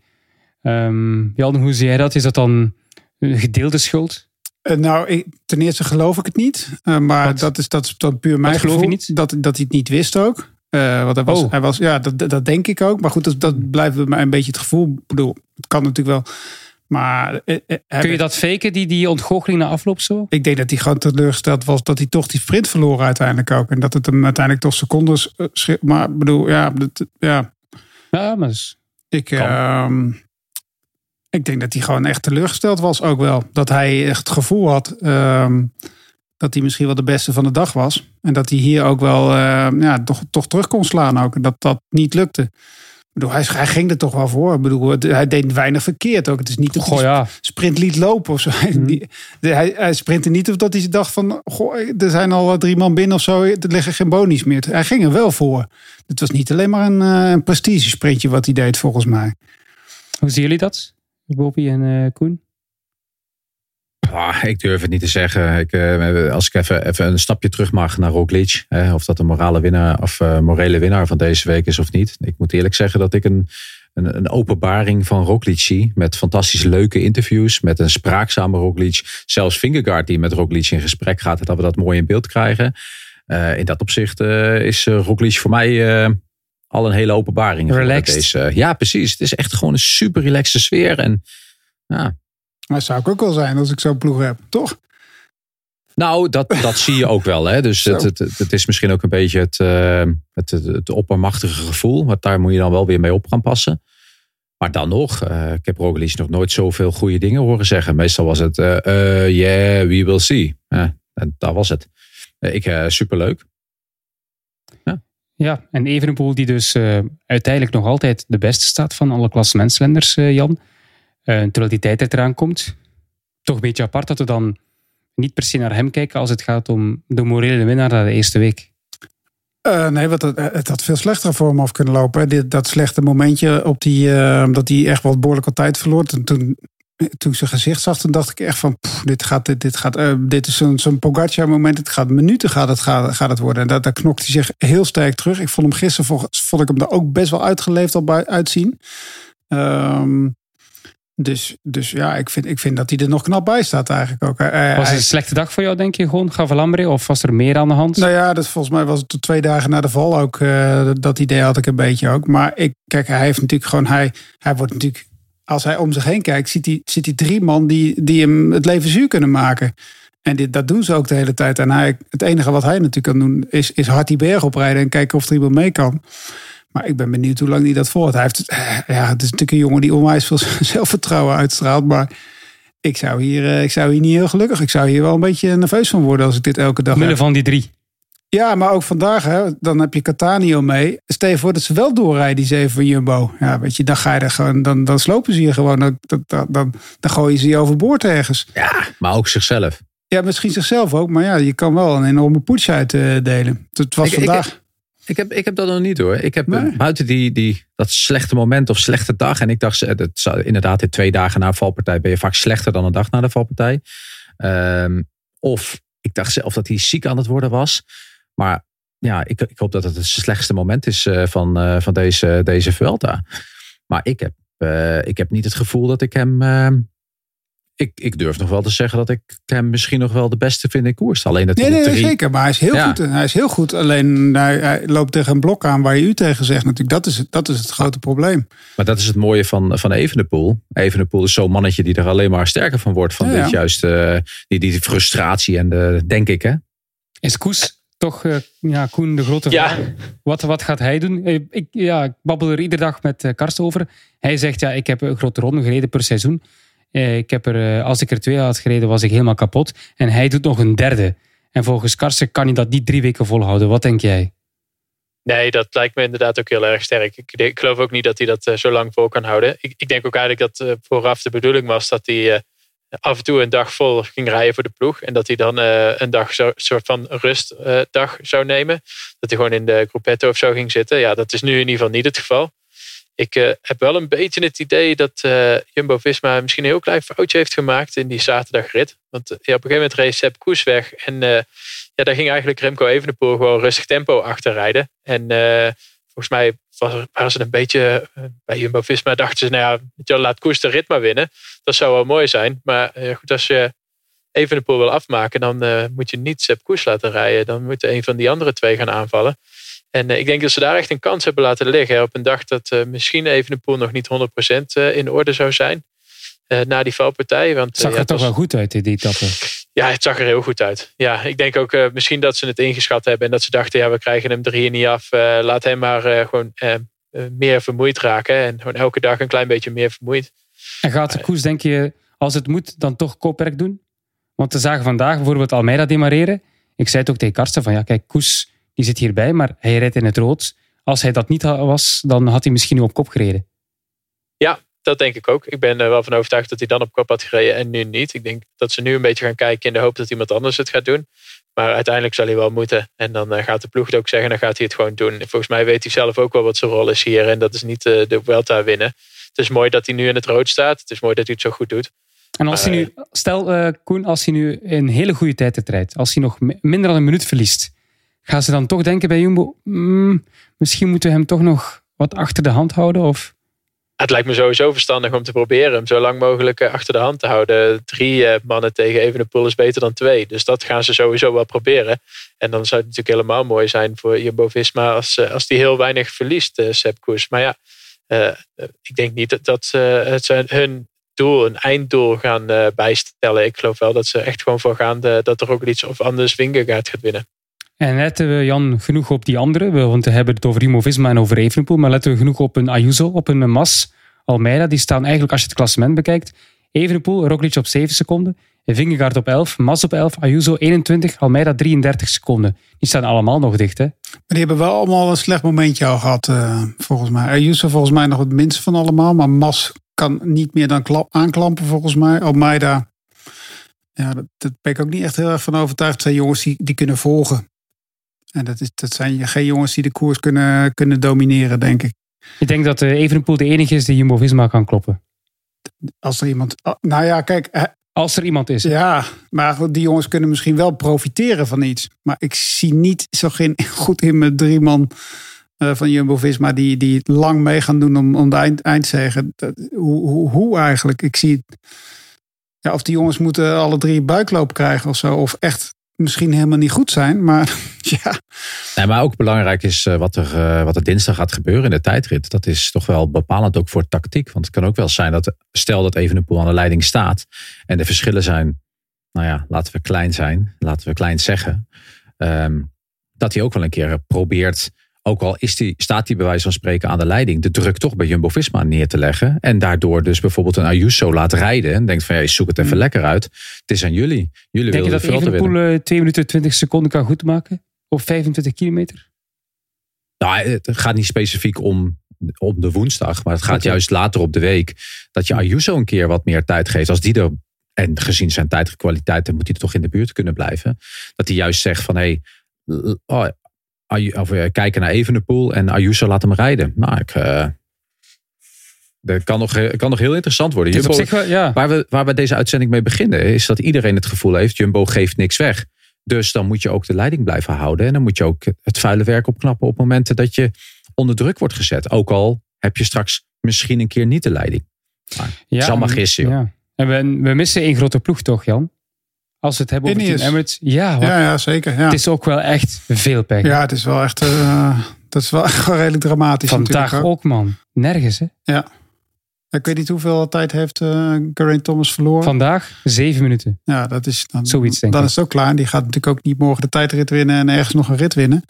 Speaker 5: Um, Jan, hoe zie jij dat? Is dat dan een gedeelde schuld?
Speaker 6: Uh, nou, ik, ten eerste geloof ik het niet. Uh, maar dat is, dat is dan puur mijn
Speaker 5: geloof
Speaker 6: gevoel.
Speaker 5: je niet?
Speaker 6: Dat, dat hij het niet wist ook. Uh, want hij was,
Speaker 5: Oh.
Speaker 6: hij was, ja, dat, dat denk ik ook. Maar goed, dat, dat blijft bij mij een beetje het gevoel. Ik bedoel, het kan natuurlijk wel. Maar eh,
Speaker 5: Kun je dat faken, die, die ontgoocheling na afloop zo?
Speaker 6: ik denk dat hij gewoon teleurgesteld was dat hij toch die sprint verloor uiteindelijk ook. En dat het hem uiteindelijk toch secondes. eh, schi- Maar ik bedoel, ja, dat, ja
Speaker 5: Ja, maar
Speaker 6: ik. Ehm, Ik denk dat hij gewoon echt teleurgesteld was ook wel. Dat hij echt het gevoel had ehm, dat hij misschien wel de beste van de dag was. En dat hij hier ook wel ehm, ja, toch, toch terug kon slaan ook. Dat dat niet lukte. Ik bedoel, hij, hij ging er toch wel voor. Ik bedoel, hij deed weinig verkeerd ook. Het is niet dat hij
Speaker 5: Goh, ja.
Speaker 6: sprint liet lopen of zo.
Speaker 5: Mhm.
Speaker 6: Hij, hij sprintte niet of dat hij dacht van... Goh, er zijn al drie man binnen of zo. Er liggen geen bonies meer. Hij ging er wel voor. Het was niet alleen maar een, eh, een prestigesprintje wat hij deed volgens mij.
Speaker 5: Hoe zien jullie dat? Bobby en eh, Koen?
Speaker 7: Ah, ik durf het niet te zeggen. Ik, eh, als ik even, even een stapje terug mag naar Roglic. Hè, of dat een morale winnaar of eh, morele winnaar van deze week is of niet. Ik moet eerlijk zeggen dat ik een, een, een openbaring van Roglic zie. Met fantastisch leuke interviews. Met een spraakzame Roglic. Zelfs Fingergaard die met Roglic in gesprek gaat. Dat we dat mooi in beeld krijgen. Eh, in dat opzicht eh, is eh, Roglic voor mij... eh, al een hele openbaring.
Speaker 5: Relaxed.
Speaker 7: Deze, ja, precies. Het is echt gewoon een super relaxte sfeer. En ja,
Speaker 6: Maar dat zou ik ook wel zijn als ik zo'n ploeg heb, toch?
Speaker 7: Nou, dat, dat zie je ook wel. Hè? Dus het, het, het- is misschien ook een beetje het, eh, het, het, het oppermachtige gevoel. Want daar moet je dan wel weer mee op gaan passen. Maar dan nog, eh, ik heb Roglic nog nooit zoveel goede dingen horen zeggen. Meestal was het, eh eh, yeah, we will see. Ja, en dat was het. Eh, ik, superleuk.
Speaker 5: Ja, en Evenepoel die dus eh, uiteindelijk nog altijd de beste staat van alle klassementslenders, eh, Jan. Eh, terwijl die tijd eraan komt. Toch een beetje apart dat we dan niet per se naar hem kijken als het gaat om de morele winnaar na de eerste week.
Speaker 6: Eh, nee, want het, het had veel slechter voor hem af kunnen lopen. Dit, dat slechte momentje op die, eh, dat hij echt wel behoorlijk wat tijd verloor. En toen, toen ik zijn gezicht zag, toen dacht ik echt van, dit gaat, dit, dit gaat, dit is zo'n zo'n Pogacar moment. Het gaat minuten gaat het, gaat, gaat het worden. En daar, daar knokt hij zich heel sterk terug. Ik vond hem gisteren, vond, ik hem er ook best wel uitgeleefd bij, uitzien. Ehm, dus, dus ja, ik vind, ik vind dat hij er nog knap bij staat eigenlijk ook. Hij- hij-
Speaker 5: Was het een slechte dag voor jou, denk je, gewoon, Gavalambre? Of was er meer aan de hand?
Speaker 6: nou ja, dat, volgens mij was het twee dagen na de val ook. eh, dat idee had ik een beetje ook. Maar ik, kijk, hij heeft natuurlijk gewoon. Hij, hij wordt natuurlijk. Als hij om zich heen kijkt, ziet hij, ziet hij drie man die, die hem het leven zuur kunnen maken. En dit, dat doen ze ook de hele tijd. En hij, het enige wat hij natuurlijk kan doen, is, is hard die berg oprijden en kijken of er iemand mee kan. Maar ik ben benieuwd hoe lang hij dat volhoudt. Hij heeft, eh, ja, het is natuurlijk een jongen die onwijs veel zelfvertrouwen uitstraalt. Maar ik zou, hier, eh, ik zou hier niet heel gelukkig. Ik zou hier wel een beetje nerveus van worden als ik dit elke dag
Speaker 5: Omwille van die drie.
Speaker 6: Ja, maar ook vandaag, hè, dan heb je Catanio mee. Stel je voor dat ze wel doorrijden, die zeven van Jumbo. Ja, weet je, dan ga je er gewoon, dan, dan slopen ze je gewoon. Dan, dan, dan, dan gooien ze je overboord ergens.
Speaker 7: Ja, maar ook zichzelf.
Speaker 6: Ja, misschien zichzelf ook, maar ja, je kan wel een enorme poets uitdelen. Het was
Speaker 7: Ik- ik-
Speaker 6: vandaag.
Speaker 7: Ik heb, ik heb dat nog niet hoor. Ik heb
Speaker 6: Nee.
Speaker 7: buiten die, die, dat slechte moment of slechte dag. En ik dacht, dat zou, inderdaad, in twee dagen na een valpartij ben je vaak slechter dan een dag na de valpartij. Ehm, of ik dacht zelf dat hij ziek aan het worden was. Maar ja, ik, ik hoop dat het het slechtste moment is eh, van, eh, van deze, deze Vuelta. Maar ik heb, eh, ik heb niet het gevoel dat ik hem... ehm, ik, ik durf nog wel te zeggen dat ik hem misschien nog wel de beste vind in koers. Alleen dat
Speaker 6: Nee, nee,
Speaker 7: drie-
Speaker 6: zeker. Maar hij is heel
Speaker 7: Ja.
Speaker 6: goed. Hij is heel goed. Alleen hij, hij loopt tegen een blok aan waar je u tegen zegt. Natuurlijk, dat is, het- dat is het grote probleem.
Speaker 7: Maar dat is het mooie van, van Evenepoel. Evenepoel is zo'n mannetje die er alleen maar sterker van wordt. Van
Speaker 6: Ja,
Speaker 7: dit
Speaker 6: ja.
Speaker 7: juist, eh, die, die frustratie en de, denk ik hè.
Speaker 5: Is Koes toch, eh, ja, Koen, de grote
Speaker 8: Ja.
Speaker 5: vraag? Wat, wat gaat hij doen? Eh, Ik, ja, ik babbel er iedere dag met Karsten over. Hij zegt, ja, ik heb een grote ronde gereden per seizoen. Eh, Ik heb er, eh, als ik er twee had gereden, was ik helemaal kapot. En hij doet nog een derde. En volgens Karsten kan hij dat niet drie weken volhouden. Wat denk jij?
Speaker 8: Nee, dat lijkt me inderdaad ook heel erg sterk. Ik, geloof ook niet dat hij dat eh, zo lang vol kan houden. Ik, ik denk ook eigenlijk dat vooraf de bedoeling was dat hij af en toe een dag vol ging rijden voor de ploeg. En dat hij dan een dag soort van rustdag zou nemen. Dat hij gewoon in de groepetto of zo ging zitten. Ja, dat is nu in ieder geval niet het geval. Ik eh, heb wel een beetje het idee dat eh, Jumbo-Visma misschien een heel klein foutje heeft gemaakt in die zaterdagrit. Want eh, ja, op een gegeven moment reed Sepp Koes weg. En ja, daar ging eigenlijk Remco Evenepoel gewoon rustig tempo achter rijden. En volgens mij was, waren ze een beetje bij Jumbo-Visma dachten ze, nou ja, laat Koes de rit maar winnen. Dat zou wel mooi zijn. Maar goed, als je Evenepoel wil afmaken, dan moet je niet Sepp Koes laten rijden. Dan moet een van die andere twee gaan aanvallen. En eh, ik denk dat ze daar echt een kans hebben laten liggen. Op een dag dat eh, misschien Evenepoel nog niet 100% eh, in orde zou zijn. na die valpartij. Want
Speaker 5: Het zag
Speaker 8: ja,
Speaker 5: er
Speaker 8: het
Speaker 5: toch
Speaker 8: was-
Speaker 5: wel goed uit, die etappe.
Speaker 8: ja, het zag er heel goed uit. Ja, ik denk ook misschien dat ze het ingeschat hebben. En dat ze dachten, ja, we krijgen hem er hier niet af. Laat hem maar gewoon meer vermoeid raken. En gewoon elke dag een klein beetje meer vermoeid.
Speaker 5: En gaat de koers, denk je, als het moet, dan toch koopwerk doen? Want we zagen vandaag bijvoorbeeld Almeida demareren. Ik zei het ook tegen Karsten van ja, kijk, Koes die zit hierbij, maar hij rijdt in het rood. Als hij dat niet was, dan had hij misschien nu op kop gereden.
Speaker 8: Ja, dat denk ik ook. Ik ben er wel van overtuigd dat hij dan op kop had gereden en nu niet. Ik denk dat ze nu een beetje gaan kijken in de hoop dat iemand anders het gaat doen. Maar uiteindelijk zal hij wel moeten. En dan eh, gaat de ploeg het ook zeggen, dan gaat hij het gewoon doen. Volgens mij weet hij zelf ook wel wat zijn rol is hier. En dat is niet eh, de Vuelta winnen. Het is mooi dat hij nu in het rood staat. Het is mooi dat hij het zo goed doet.
Speaker 5: En als hij nu, stel uh, Koen, als hij nu een hele goede tijd rijdt, als hij nog minder dan een minuut verliest, gaan ze dan toch denken bij Jumbo, mm, misschien moeten we hem toch nog wat achter de hand houden? Of?
Speaker 8: Het lijkt me sowieso verstandig om te proberen hem zo lang mogelijk eh, achter de hand te houden. Drie uh, mannen tegen Evenepoel is beter dan twee. Dus dat gaan ze sowieso wel proberen. En dan zou het natuurlijk helemaal mooi zijn voor Jumbo-Visma als, als die heel weinig verliest, Sepp Koers. Maar ja, ik denk niet dat, dat het zijn hun doel, een einddoel gaan bijstellen. Ik geloof wel dat ze echt gewoon voor gaan dat er ook iets of anders Wingegaard gaat winnen.
Speaker 5: En letten we, Jan, genoeg op die anderen? Want we hebben het over Rimo-Visma en over Evenepoel. Maar letten we genoeg op een Ayuso, op een Mas, Almeida. Die staan eigenlijk, als je het klassement bekijkt, Evenepoel, Roglic op 7 seconden. Vingegaard op 11, Mas op 11, Ayuso 21, Almeida 33 seconden. Die staan allemaal nog dicht, hè?
Speaker 6: Maar die hebben wel allemaal een slecht momentje al gehad, uh, volgens mij. Ayuso volgens mij nog het minste van allemaal. Maar Mas kan niet meer dan aanklampen, volgens mij. Almeida, ja, dat ben ik ook niet echt heel erg van overtuigd. Zijn jongens die, die kunnen volgen. En dat, is, dat zijn geen jongens die de koers kunnen, kunnen domineren, denk ik.
Speaker 5: Ik denk dat uh, Evenepoel de enige is die Jumbo-Visma kan kloppen.
Speaker 6: Als er iemand... Oh, nou ja, kijk...
Speaker 5: Als er iemand is.
Speaker 6: Ja, maar die jongens kunnen misschien wel profiteren van iets. Maar ik zie niet zo geen goed in met drie man uh, van Jumbo-Visma... Die, die lang mee gaan doen om, om de eind, eindzegen. hoe, hoe, hoe eigenlijk? Ik zie... Ja, of die jongens moeten alle drie buikloop krijgen of zo. Of echt misschien helemaal niet goed zijn. Maar ja.
Speaker 7: Nee, maar ook belangrijk is uh, wat, er, uh, wat er dinsdag gaat gebeuren in de tijdrit. Dat is toch wel bepalend ook voor tactiek. Want het kan ook wel zijn dat stel dat even een poel aan de leiding staat. En de verschillen zijn, nou ja, laten we klein zijn. Laten we klein zeggen. Um, dat hij ook wel een keer probeert ook al is die, staat hij bij wijze van spreken aan de leiding, de druk toch bij Jumbo-Visma neer te leggen. En daardoor dus bijvoorbeeld een Ayuso laat rijden. En denkt van, ja, zoek het even mm. lekker uit. Het is aan jullie. Jullie
Speaker 5: Denk je dat Evenepoel 2 minuten 20 seconden kan goedmaken? Op 25 kilometer?
Speaker 7: Nou, het gaat niet specifiek om, om de woensdag. Maar het gaat juist later op de week. Dat je Ayuso een keer wat meer tijd geeft. Als die er, en gezien zijn tijdkwaliteiten moet hij toch in de buurt kunnen blijven. Dat hij juist zegt van, hé, hey, oh, of, uh, kijken naar Evenepoel en Ayuso laat hem rijden. Nou, ik, uh, dat kan nog, kan nog heel interessant worden.
Speaker 5: Jumbo, zich, ja.
Speaker 7: waar, we, waar we deze uitzending mee beginnen, is dat iedereen het gevoel heeft: Jumbo geeft niks weg. Dus dan moet je ook de leiding blijven houden. En dan moet je ook het vuile werk opknappen op momenten dat je onder druk wordt gezet. Ook al heb je straks misschien een keer niet de leiding. Maar ja, is allemaal gissen. Ja.
Speaker 5: En we, we missen één grote ploeg toch, Jan? Als we het hebben over Team Emirates. Ja,
Speaker 6: ja, ja, zeker. Ja.
Speaker 5: Het is ook wel echt veel pech.
Speaker 6: Ja, het is wel echt, uh, dat is wel echt redelijk dramatisch.
Speaker 5: Vandaag ook, man. Nergens, hè?
Speaker 6: Ja. Ik weet niet hoeveel tijd heeft uh, Geraint Thomas verloren.
Speaker 5: Vandaag zeven minuten.
Speaker 6: Ja, dat is dan,
Speaker 5: Zoiets, denk
Speaker 6: dan
Speaker 5: ik.
Speaker 6: is het ook klaar. Die gaat natuurlijk ook niet morgen de tijdrit winnen en ergens nog een rit winnen.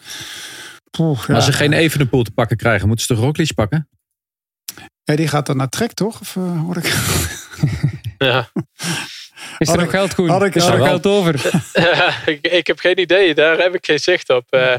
Speaker 7: Poeh, ja. Als ze geen Evenepoel te pakken krijgen, moeten ze de Roglic pakken?
Speaker 6: Ja, die gaat dan naar Trek, toch? Of uh, hoor ik...
Speaker 8: ja.
Speaker 5: Is er nog geld, Koen? Had ik, is er nog geld over?
Speaker 8: ik, ik, heb geen idee. Daar heb ik geen zicht op. Uh,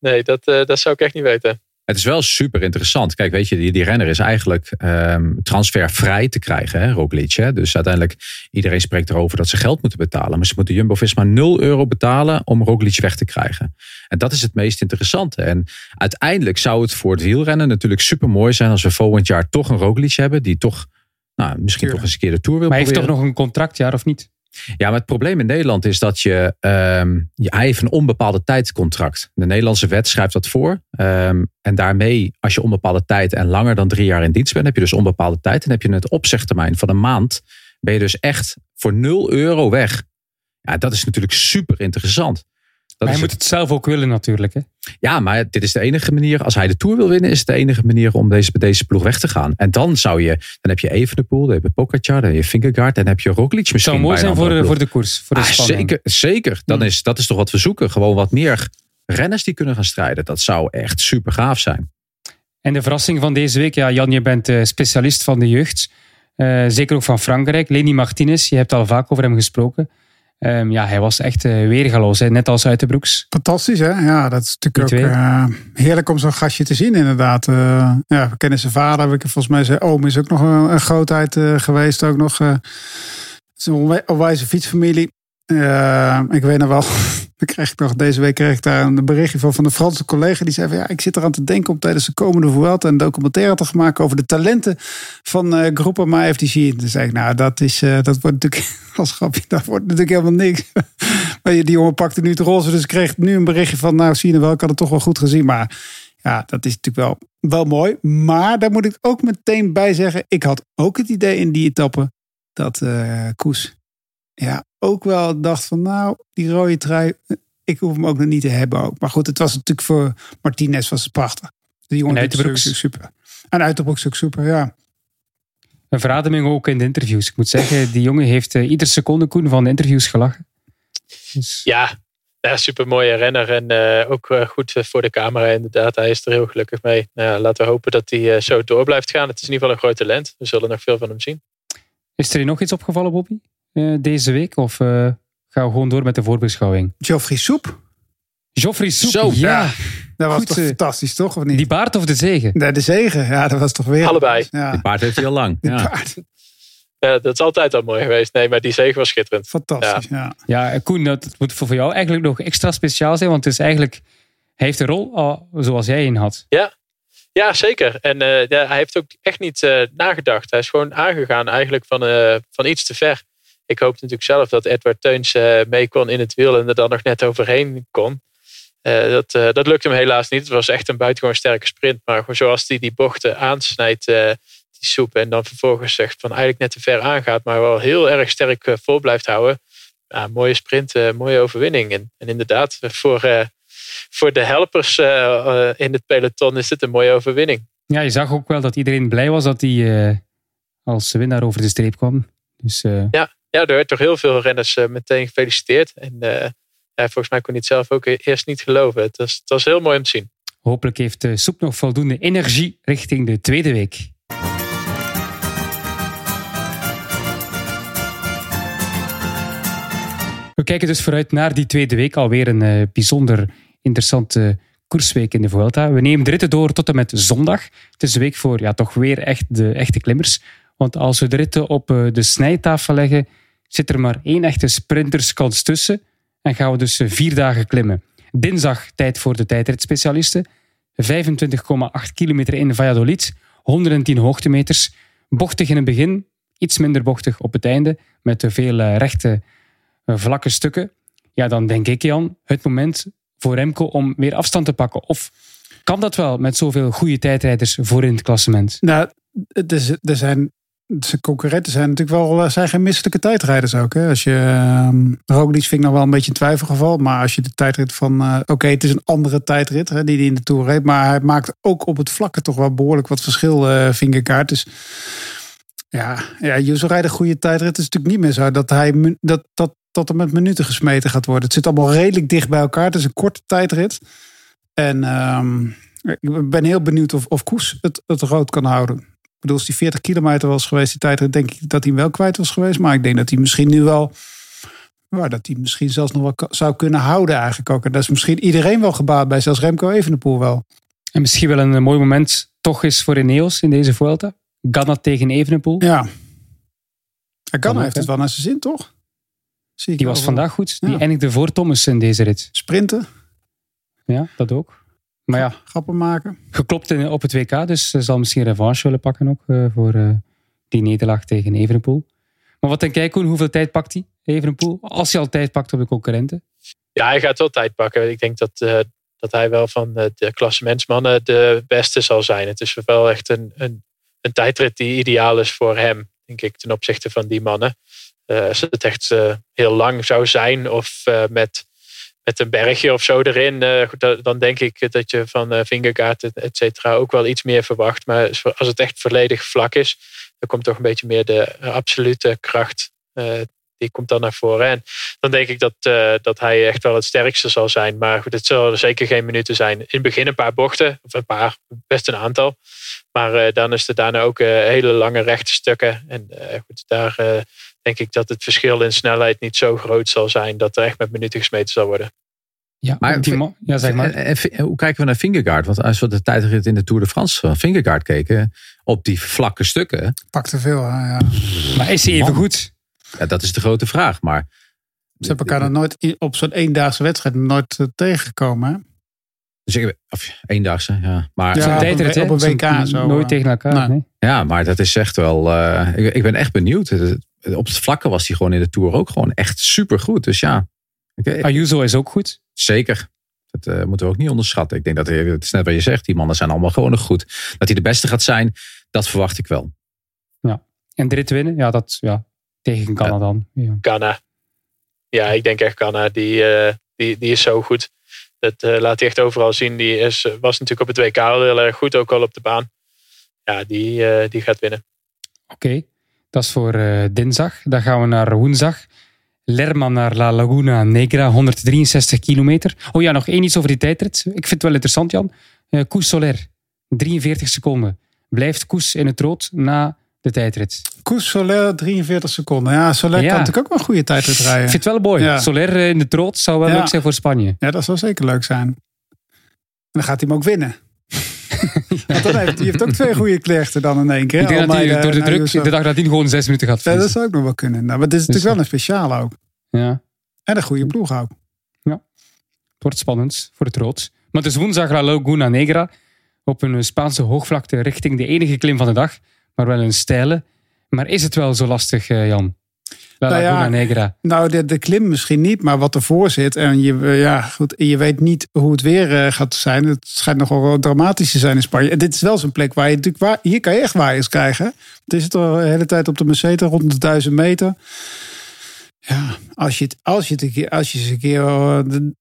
Speaker 8: nee, dat, uh, dat zou ik echt niet weten.
Speaker 7: Het is wel super interessant. Kijk, weet je, die, die renner is eigenlijk um, transfervrij te krijgen, hè, Roglic. Hè? Dus uiteindelijk, iedereen spreekt erover dat ze geld moeten betalen. Maar ze moeten Jumbo-Visma 0 euro betalen om Roglic weg te krijgen. En dat is het meest interessante. En uiteindelijk zou het voor het wielrennen natuurlijk super mooi zijn als we volgend jaar toch een Roglic hebben die toch nou, misschien toch eens een keer de Tour wil
Speaker 5: maar
Speaker 7: proberen.
Speaker 5: Maar heeft toch nog een contractjaar of niet?
Speaker 7: Ja, maar het probleem in Nederland is dat je, um, hij heeft een onbepaalde tijdscontract. De Nederlandse wet schrijft dat voor. Um, en daarmee, als je onbepaalde tijd en langer dan drie jaar in dienst bent, heb je dus onbepaalde tijd. En heb je een opzegtermijn van een maand. Ben je dus echt voor 0 euro weg. Ja, dat is natuurlijk super interessant.
Speaker 5: Maar hij moet het zelf ook willen natuurlijk. Hè?
Speaker 7: Ja, maar dit is de enige manier. Als hij de Tour wil winnen, is het de enige manier om deze, deze ploeg weg te gaan. En dan zou je, dan heb je Evenepoel, dan heb je Pogacar, dan heb je Fingergaard, dan heb je Roglic misschien.
Speaker 5: Zou mooi zijn voor de, voor de koers, voor de ah,
Speaker 7: Zeker, zeker. Dan hmm. is, dat is toch wat we zoeken. Gewoon wat meer renners die kunnen gaan strijden. Dat zou echt super gaaf zijn.
Speaker 5: En de verrassing van deze week, ja, Jan, je bent specialist van de jeugd. Eh, zeker ook van Frankrijk. Leni Martinez, je hebt al vaak over hem gesproken. Ehm, ja, hij was echt uh, weergaloos, hè? net als Uitenbroeks.
Speaker 6: Fantastisch, hè? Ja, dat is natuurlijk ook uh, heerlijk om zo'n gastje te zien, inderdaad. Uh, ja, we kennen zijn vader. Volgens mij zijn oom is ook nog een, een grootheid geweest. Ook nog zo'n onwijze fietsfamilie. Ik weet nog wel, dan kreeg ik nog deze week kreeg ik daar een berichtje van van een Franse collega. Die zei van ja, ik zit eraan te denken om tijdens de komende Vuelta een documentaire te maken over de talenten van uh, Groupama FTC. En toen zei ik, nou, dat, is, uh, dat wordt natuurlijk als grapje, dat wordt natuurlijk helemaal niks. maar die jongen pakte nu het roze, dus ik kreeg nu een berichtje van, nou, zie wel, ik had het toch wel goed gezien. Maar ja, dat is natuurlijk wel, wel mooi. Maar daar moet ik ook meteen bij zeggen, ik had ook het idee in die etappe dat uh, Koes ja, ook wel dacht van nou, die rode trui, ik hoef hem ook nog niet te hebben ook. Maar goed, het was natuurlijk voor Martinez was het prachtig. De jongen
Speaker 5: uit de
Speaker 6: super. En uit de broek ook super, ja.
Speaker 5: Een verademing ook in de interviews. Ik moet zeggen, die jongen heeft uh, iedere seconde Koen van de interviews gelachen.
Speaker 8: Dus... Ja, ja, super mooie renner en uh, ook uh, goed voor de camera inderdaad. Hij is er heel gelukkig mee. Nou, ja, laten we hopen dat hij zo door blijft gaan. Het is in ieder geval een groot talent. We zullen nog veel van hem zien.
Speaker 5: Is er hier nog iets opgevallen, Bobby? Deze week? Of gaan we gewoon door met de voorbeschouwing?
Speaker 6: Geoffrey Soep.
Speaker 5: Geoffrey Soep, ja.
Speaker 6: ja. Dat was Goed, toch fantastisch, toch? Of niet?
Speaker 5: Die baard of de zegen?
Speaker 6: Nee, de zegen. Ja, dat was toch weer...
Speaker 8: Allebei.
Speaker 6: Ja.
Speaker 7: Die baard heeft hij al lang.
Speaker 6: Die
Speaker 7: ja.
Speaker 6: baard.
Speaker 8: Ja, dat is altijd al mooi geweest. Nee, maar die zegen was schitterend.
Speaker 6: Fantastisch, ja.
Speaker 5: Ja, ja Koen, dat moet voor jou eigenlijk nog extra speciaal zijn. Want het is eigenlijk... Hij heeft een rol al, zoals jij in had.
Speaker 8: Ja, ja zeker. En uh, ja, hij heeft ook echt niet uh, nagedacht. Hij is gewoon aangegaan eigenlijk van, uh, van iets te ver. Ik hoopte natuurlijk zelf dat Edward Teuns mee kon in het wiel en er dan nog net overheen kon. Uh, dat, uh, dat lukte hem helaas niet. Het was echt een buitengewoon sterke sprint. Maar zoals hij die, die bochten aansnijdt, uh, die soep. En dan vervolgens zegt van eigenlijk net te ver aangaat. Maar wel heel erg sterk vol blijft houden. Ja, mooie sprint, mooie overwinning. En, en inderdaad, voor, voor de helpers in het peloton is dit een mooie overwinning.
Speaker 5: Ja, je zag ook wel dat iedereen blij was dat hij als winnaar over de streep kwam. Dus,
Speaker 8: ja, ja, er werd toch heel veel renners meteen gefeliciteerd. En ja, volgens mij kon hij het zelf ook eerst niet geloven. Het was, het was heel mooi om te zien.
Speaker 5: Hopelijk heeft soep nog voldoende energie richting de tweede week. We kijken dus vooruit naar die tweede week. Alweer een uh, bijzonder interessante koersweek in de Vuelta. We nemen de ritten door tot en met zondag. Het is de week voor ja, toch weer echt de echte klimmers. Want als we de ritten op de snijtafel leggen, zit er maar één echte sprinterskans tussen. En gaan we dus vier dagen klimmen. Dinsdag tijd voor de tijdritspecialisten. 25,8 kilometer in Valladolid. 110 hoogtemeters. Bochtig in het begin. Iets minder bochtig op het einde. Met veel rechte, vlakke stukken. Ja, dan denk ik Jan, het moment voor Remco om weer afstand te pakken. Of kan dat wel met zoveel goede tijdrijders voor in het klassement?
Speaker 6: Nou, er zijn zijn concurrenten zijn natuurlijk wel zijn geen misselijke tijdrijders ook. Hè? Als je um, Roglic vind ik nog wel een beetje een twijfelgeval, maar als je de tijdrit van uh, oké, het is een andere tijdrit hè, die hij in de toer reed, maar hij maakt ook op het vlakke toch wel behoorlijk wat verschil, uh, Vingerkaart. Dus ja, ja, Jusso rijdt een goede tijdrit. is natuurlijk niet meer zo dat hij dat dat dat er met minuten gesmeten gaat worden. Het zit allemaal redelijk dicht bij elkaar. Het is een korte tijdrit en um, ik ben heel benieuwd of, of Koes het, het rood kan houden bedoel, als die 40 kilometer was geweest, die tijd, denk ik dat hij wel kwijt was geweest. Maar ik denk dat hij misschien nu wel. Ja, dat hij misschien zelfs nog wel zou kunnen houden eigenlijk ook. En dat is misschien iedereen wel gebaat bij, zelfs Remco Evenepoel wel.
Speaker 5: En misschien wel een mooi moment toch is voor Ineos in deze Vuelta. Ganna tegen Evenepoel.
Speaker 6: Ja. Ganna heeft het wel naar zijn zin, toch?
Speaker 5: Zie die was vandaag goed. Die eindigde voor Thomas in deze rit.
Speaker 6: Sprinten.
Speaker 5: Ja, dat ook. Maar ja,
Speaker 6: grappen maken.
Speaker 5: Geklopt in, op het WK, dus ze zal misschien revanche willen pakken ook uh, voor uh, die nederlaag tegen Evenepoel. Maar wat denk jij, Koen? Hoeveel tijd pakt hij, Evenepoel? Als hij al tijd pakt op de concurrenten?
Speaker 8: Ja, hij gaat wel tijd pakken. Ik denk dat, uh, dat hij wel van de klassementsmannen de beste zal zijn. Het is wel echt een, een, een tijdrit die ideaal is voor hem, denk ik, ten opzichte van die mannen. als het echt heel lang zou zijn of met met een bergje of zo erin, uh, dan denk ik dat je van uh, Vingegaard, et cetera, ook wel iets meer verwacht. Maar als het echt volledig vlak is, dan komt toch een beetje meer de absolute kracht uh, die komt dan naar voren. En dan denk ik dat, eh, dat hij echt wel het sterkste zal zijn. Maar goed, het zullen zeker geen minuten zijn. In het begin een paar bochten, of een paar, best een aantal. Maar eh, dan is er daarna ook eh, hele lange rechte stukken. En eh, goed, daar eh, denk ik dat het verschil in snelheid niet zo groot zal zijn dat er echt met minuten gesmeten zal worden.
Speaker 5: Ja,
Speaker 7: Maar-
Speaker 5: die man- ja zeg maar.
Speaker 7: En, en- hoe kijken we naar Fingergaard? Want als we de tijdrit in de Tour de France van Fingergaard keken, op die vlakke stukken,
Speaker 6: Pak te veel. hè, Ja.
Speaker 5: Maar is hij even
Speaker 7: Man.
Speaker 5: goed?
Speaker 7: ja, dat is de grote vraag. Maar
Speaker 6: Ze hebben elkaar dan nooit op zo'n eendaagse wedstrijd nooit eh, tegengekomen. Hè?
Speaker 7: Dus ik, of eendaagse, ja. Maar
Speaker 6: Ja,
Speaker 5: Zo'n
Speaker 6: op een op WK en zo,
Speaker 5: Nooit
Speaker 6: eh.
Speaker 5: tegen elkaar.
Speaker 6: Nee.
Speaker 5: Nee.
Speaker 7: Ja, maar dat is echt wel. eh, ik, ik ben echt benieuwd. Het- Op het vlakke was hij gewoon in de tour ook gewoon echt super goed. Dus ja, ik-
Speaker 5: Ayuso is ook goed.
Speaker 7: zeker. Dat eh, moeten we ook niet onderschatten. Ik denk dat hij- het is net wat je zegt. Die mannen zijn allemaal gewoon nog goed. Dat hij de beste gaat zijn, dat verwacht ik wel.
Speaker 5: En de rit winnen, ja, dat ja, tegen Canada dan. Ja.
Speaker 8: Ghana. Ja, ik denk echt Ghana. Die, eh, die, die is zo goed. Dat eh, laat hij echt overal zien. Die is, was natuurlijk op het WK al heel erg goed, ook al op de baan. Ja, die, eh, die gaat winnen.
Speaker 5: Oké, dat is voor eh, dinsdag. Dan gaan we naar woensdag. Lerma naar La Laguna Negra, 163 kilometer. Oh ja, nog één iets over die tijdrit. Ik vind het wel interessant, Jan. Eh Koes Soler, 43 seconden. Blijft Koes in het rood na de tijdrit.
Speaker 6: Koes Soler 43 seconden. Ja, Soler
Speaker 5: Ja.
Speaker 6: kan natuurlijk ook wel een goede tijdrit
Speaker 5: Ik
Speaker 6: rijden.
Speaker 5: vind het wel mooi.
Speaker 6: Ja.
Speaker 5: Soler eh, in het rood zou wel
Speaker 6: Ja.
Speaker 5: leuk zijn voor Spanje.
Speaker 6: Ja, dat zou zeker leuk zijn. En dan gaat hij hem ook winnen. Want dan heeft hij heeft ook twee goede knechten dan in één keer.
Speaker 5: Ik denk dat hij door de druk de dag nadien gewoon zes minuten gaat
Speaker 6: Ja, dat
Speaker 5: fietsen.
Speaker 6: zou ook nog wel kunnen. Nou, maar het is
Speaker 5: Dus,
Speaker 6: natuurlijk wel een speciale ook.
Speaker 5: Ja.
Speaker 6: En een goede ploeg ook.
Speaker 5: Het wordt spannend voor het rood. Maar het is woensdag La Laguna Negra. Op een Spaanse hoogvlakte richting de enige klim van de dag. Maar wel een steile. Maar is het wel zo lastig, eh, Jan? La
Speaker 6: Nou ja,
Speaker 5: Negra.
Speaker 6: Nou, de, de klim misschien niet, maar wat ervoor zit. En je, eh, ja, goed, je weet niet hoe het weer eh, gaat zijn. Het schijnt nogal wel dramatisch te zijn in Spanje. En dit is wel zo'n plek waar je natuurlijk... Waar, hier kan je echt waaiers krijgen. Het is het al de hele tijd op de Meseta, rond de 1000 meter. Ja, als je, het, als je, het een keer, als je eens een keer eh, de,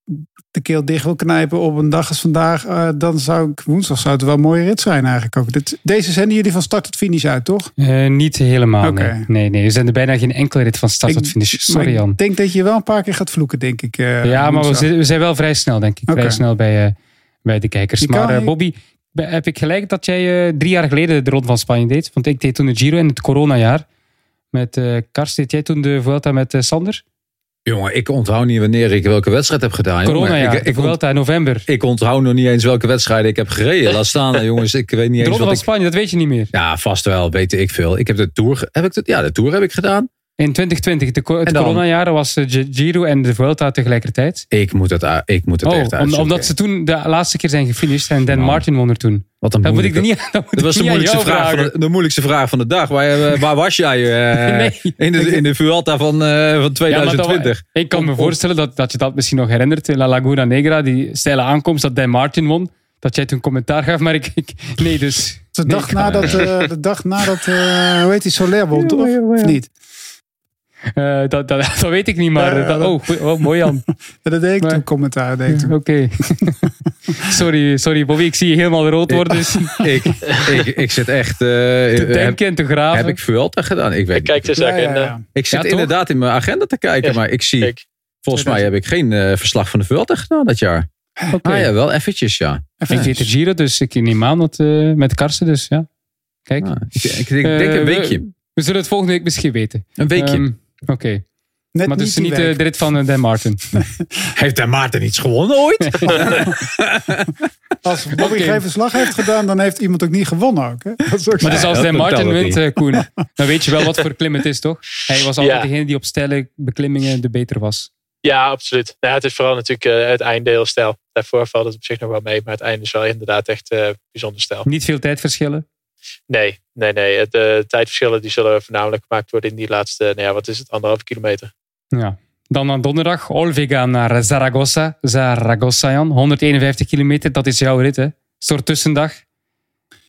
Speaker 6: de keel dicht wil knijpen op een dag als vandaag... eh, dan zou ik woensdag zou het wel een mooie rit zijn eigenlijk ook. Dit, deze zenden jullie van start tot finish uit, toch?
Speaker 5: Eh, niet helemaal,
Speaker 6: Oké.
Speaker 5: nee. nee. Nee, zijn er bijna geen enkele rit van start tot
Speaker 6: Ik-
Speaker 5: finish. Sorry,
Speaker 6: ik
Speaker 5: Jan.
Speaker 6: denk dat je wel een paar keer gaat vloeken, denk ik.
Speaker 5: Ja, maar we zijn, we zijn wel vrij snel, denk ik. Vrij snel bij, bij de kijkers.
Speaker 6: Je
Speaker 5: Maar Bobby, heb ik gelijk dat jij drie jaar geleden de Ronde van Spanje deed? Want ik deed toen de Giro in het coronajaar. Met eh Kars, deed jij toen de Vuelta met eh, Sander?
Speaker 7: Jongen, ik onthoud niet wanneer ik welke wedstrijd heb gedaan. jongen.
Speaker 5: Coronajaar,
Speaker 7: ik,
Speaker 5: de
Speaker 7: ik,
Speaker 5: Vuelta in november.
Speaker 7: ik onthoud nog niet eens welke wedstrijden ik heb gereden. Laat staan, jongens. Ik weet niet
Speaker 5: De
Speaker 7: eens
Speaker 5: Ronde
Speaker 7: wat
Speaker 5: van
Speaker 7: ik...
Speaker 5: Spanje, dat weet je niet meer.
Speaker 7: Ja, vast wel, weet ik veel. Ik heb de Tour... Heb ik de, ja, de Tour heb ik gedaan.
Speaker 5: In 2020, de, co- het
Speaker 7: En dan?
Speaker 5: coronajaar, was eh, Gi- Giro en de Vuelta tegelijkertijd.
Speaker 7: Ik moet het, ik moet het
Speaker 5: Oh,
Speaker 7: echt
Speaker 5: om-
Speaker 7: uitzoeken.
Speaker 5: omdat ze toen de laatste keer zijn gefinished en Dan. Martin won er toen.
Speaker 7: Wat een
Speaker 5: Dat moet ik er niet, dat moet
Speaker 7: Dat
Speaker 5: ik
Speaker 7: was de moeilijkste, vraag van de, de moeilijkste vraag van de dag. Waar, eh, waar was jij eh,
Speaker 5: Nee.
Speaker 7: in, de, in de Vuelta van, eh, van
Speaker 5: Ja, maar dat-
Speaker 7: 2020?
Speaker 5: ik kan me voorstellen dat, dat je dat misschien nog herinnert. In La Laguna Negra, die steile aankomst dat Dan Martin won. Dat jij toen commentaar gaf, maar ik... ik nee, dus...
Speaker 6: De dag nadat, eh, de dag nadat eh, hoe heet die, Soler won, toch? Of niet?
Speaker 5: Eh, dat, dat, dat weet ik niet, maar... Dat- oh, oh, mooi Jan.
Speaker 6: Ja, dat deed ik
Speaker 5: Maar-
Speaker 6: toen, commentaar deed ik toen.
Speaker 5: Oké. sorry, sorry Bobby, ik zie je helemaal rood worden. Dus
Speaker 7: ik, ik, ik zit echt... eh,
Speaker 5: te
Speaker 7: heb,
Speaker 5: denken en te graven.
Speaker 7: heb ik Vuelta gedaan? Ik, weet,
Speaker 8: Ik kijk dus
Speaker 6: Ja, ja, ja.
Speaker 7: ik zit inderdaad in mijn agenda te kijken,
Speaker 8: Ja,
Speaker 7: maar ik zie...
Speaker 8: kijk.
Speaker 7: Volgens mij heb ik geen eh, verslag van de Vuelta gedaan dat jaar.
Speaker 5: Oké.
Speaker 7: Ah ja, wel eventjes, ja.
Speaker 6: Even
Speaker 5: Ik deed de Giro, dus ik neem aan dat eh, met Karsten, dus ja. Kijk.
Speaker 7: Ah, ik, ik, ik denk een
Speaker 5: we-
Speaker 7: weekje.
Speaker 5: We, zullen het volgende week misschien weten.
Speaker 7: Een weekje.
Speaker 5: Ehm, Oké.
Speaker 6: Net
Speaker 5: Maar dus
Speaker 6: niet
Speaker 5: niet eh, de rit van eh, Dan Martin.
Speaker 7: Heeft de Maarten iets gewonnen ooit?
Speaker 6: Als Bobby geen verslag heeft gedaan, dan heeft iemand ook niet gewonnen. Ook, hè? Dat is ook
Speaker 5: Maar
Speaker 6: zo.
Speaker 5: dus als Dan Martin wint, eh, Koen, dan weet je wel wat voor klim het is, toch? Hij was altijd
Speaker 8: Ja.
Speaker 5: degene die op steile beklimmingen de beter was.
Speaker 8: Ja, absoluut. Nou, ja, het is vooral natuurlijk eh, het einde heel stijl. Daarvoor valt het op zich nog wel mee. Maar het einde is wel inderdaad echt eh, bijzonder stijl.
Speaker 5: Niet veel tijdverschillen.
Speaker 8: Nee, nee, nee. De tijdverschillen die zullen voornamelijk gemaakt worden in die laatste, nou ja, wat is het, anderhalve kilometer.
Speaker 5: Ja. Dan aan donderdag, Olvega naar Zaragoza. Zaragoza, Jan. 151 kilometer, dat is jouw rit, hè? Soort tussendag.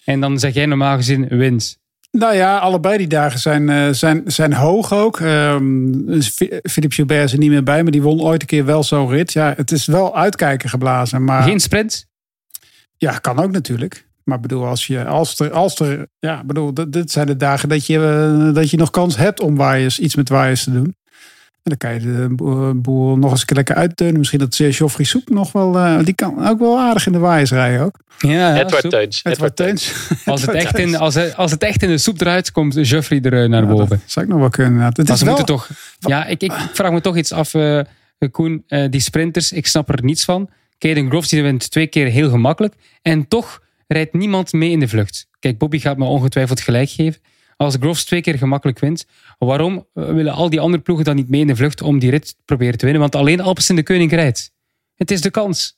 Speaker 5: En dan zeg jij normaal gezien wind.
Speaker 6: Nou ja, allebei die dagen zijn, eh, zijn, zijn hoog ook. Fi- Philippe Gilbert is er niet meer bij, maar die won ooit een keer wel zo'n rit. Ja, het is wel uitkijken geblazen. Maar
Speaker 5: Geen sprint?
Speaker 6: ja, kan ook natuurlijk. Maar bedoel, als je, als er, als er, ja, bedoel, dit, dit zijn de dagen dat je, eh, dat je nog kans hebt om waaiers, iets met waaiers te doen. dan kan je de boel- boel nog eens een keer lekker uitdeunen. Misschien dat Geoffrey Soep nog wel... eh, die kan ook wel aardig in de waaiers rijden ook.
Speaker 5: Ja,
Speaker 8: Edward. Teuns.
Speaker 6: Edward Teuns.
Speaker 5: Als het, echt in, als, het, als het echt in de soep draait, komt Geoffrey er eh, naar
Speaker 6: Ja,
Speaker 5: boven.
Speaker 6: dat zou ik nog wel kunnen. Het
Speaker 5: Maar
Speaker 6: is
Speaker 5: ze
Speaker 6: wel,
Speaker 5: moeten toch... Ja, ik, ik vraag me toch iets af, eh, Koen. eh, die sprinters, ik snap er niets van. Caden Groves die wint twee keer heel gemakkelijk. En toch rijdt niemand mee in de vlucht. Kijk, Bobby gaat me ongetwijfeld gelijk geven. Als Groves twee keer gemakkelijk wint, waarom eh, willen al die andere ploegen dan niet mee in de vlucht om die rit te proberen te winnen? Want alleen Alpes in de Koning rijdt. Het is de kans.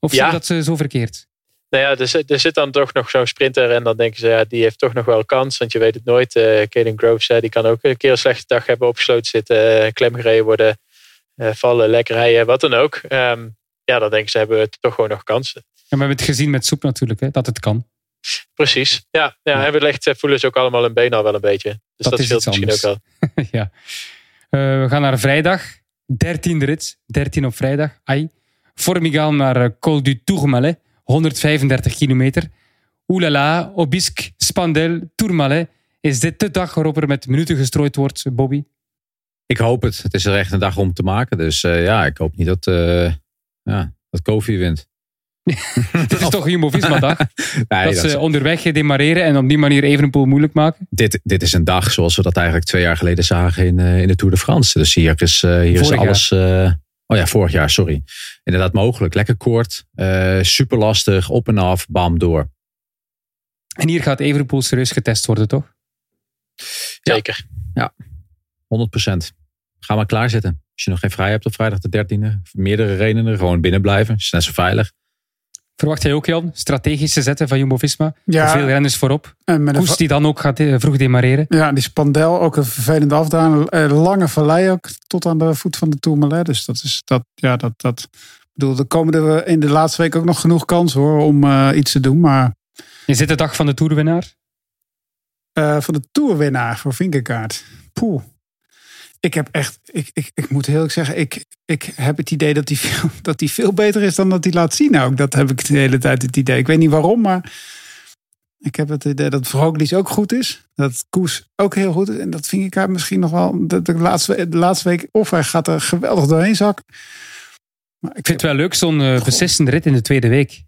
Speaker 5: Of
Speaker 8: Ja.
Speaker 5: dat ze zo verkeerd?
Speaker 8: Nou ja, er zit, er zit dan toch nog zo'n sprinter. En dan denken ze, ja, die heeft toch nog wel kans. Want je weet het nooit. eh Caden Groves, die kan ook een keer een slechte dag hebben. Opgesloten zitten, eh, klem gereden worden. eh, vallen, lekker rijden, wat dan ook. Ehm, ja, dan denken ze, hebben we toch gewoon nog kansen.
Speaker 5: Ja, we hebben het gezien met Soep natuurlijk, hè, dat het kan.
Speaker 8: Precies. Ja, ja, en wellicht eh, voelen ze ook allemaal hun been al wel een beetje. Dus
Speaker 5: Dat
Speaker 8: dat,
Speaker 5: is
Speaker 8: scheelt
Speaker 5: iets
Speaker 8: misschien ook
Speaker 5: anders.
Speaker 8: wel.
Speaker 5: ja. Eh, we gaan naar vrijdag. 13e rit. 13 op vrijdag. Ai. Formigal naar eh, Col du Tourmalet. 135 kilometer. Oulala, Obisque, Spandel, Tourmalet. Is dit de dag waarop er met minuten gestrooid wordt, Bobby?
Speaker 7: Ik hoop het. Het is er echt een dag om te maken. Dus eh, ja, ik hoop niet dat, eh ja, dat Kofi wint.
Speaker 5: Dit is toch Jumbo-Visma-dag?
Speaker 7: Nee,
Speaker 5: dat
Speaker 7: dat
Speaker 5: ze onderweg demareren en op die manier Evenepoel moeilijk maken?
Speaker 7: dit, dit is een dag zoals we dat eigenlijk twee jaar geleden zagen in, eh, in de Tour de France. Dus hier is, eh, hier is alles. eh, oh ja, vorig jaar, sorry. Inderdaad mogelijk. Lekker kort, eh, super lastig, op en af, bam, door.
Speaker 5: En hier gaat Evenepoel serieus getest worden, toch?
Speaker 8: Zeker.
Speaker 7: 100% Ga maar klaarzitten. Als je nog geen vrij hebt op vrijdag de 13e, meerdere redenen, gewoon binnen blijven. Is net zo veilig.
Speaker 5: Verwacht jij ook, Jan, strategische zetten van Jumbo-Visma?
Speaker 6: Ja.
Speaker 5: Veel renners voorop.
Speaker 6: en met
Speaker 5: Koes die dan ook gaat eh, vroeg demareren.
Speaker 6: Ja, die Spandel, ook een vervelende afdaan. Eh, lange vallei ook, tot aan de voet van de Tourmalet. Dus dat is, dat, ja, dat, dat... Ik bedoel, er komen er in de laatste week ook nog genoeg kansen hoor, om eh, iets te doen. Maar
Speaker 5: Is dit de dag van de Tourwinnaar?
Speaker 6: eh van de Tourwinnaar voor Vinkenkaart. Poeh. Ik heb echt, ik, ik, ik moet heel eerlijk zeggen, ik, ik heb het idee dat hij veel, dat die veel beter is dan dat hij laat zien. Nou, dat heb ik de hele tijd het idee. Ik weet niet waarom, maar ik heb het idee dat Vroglic ook goed is. Dat Koes ook heel goed is. En dat Vingegaard misschien nog wel de, de, laatste, de laatste week. Of hij gaat er geweldig doorheen zakken. Maar ik
Speaker 5: Ik vind het wel leuk, zo'n eh, beslissende rit in de tweede week.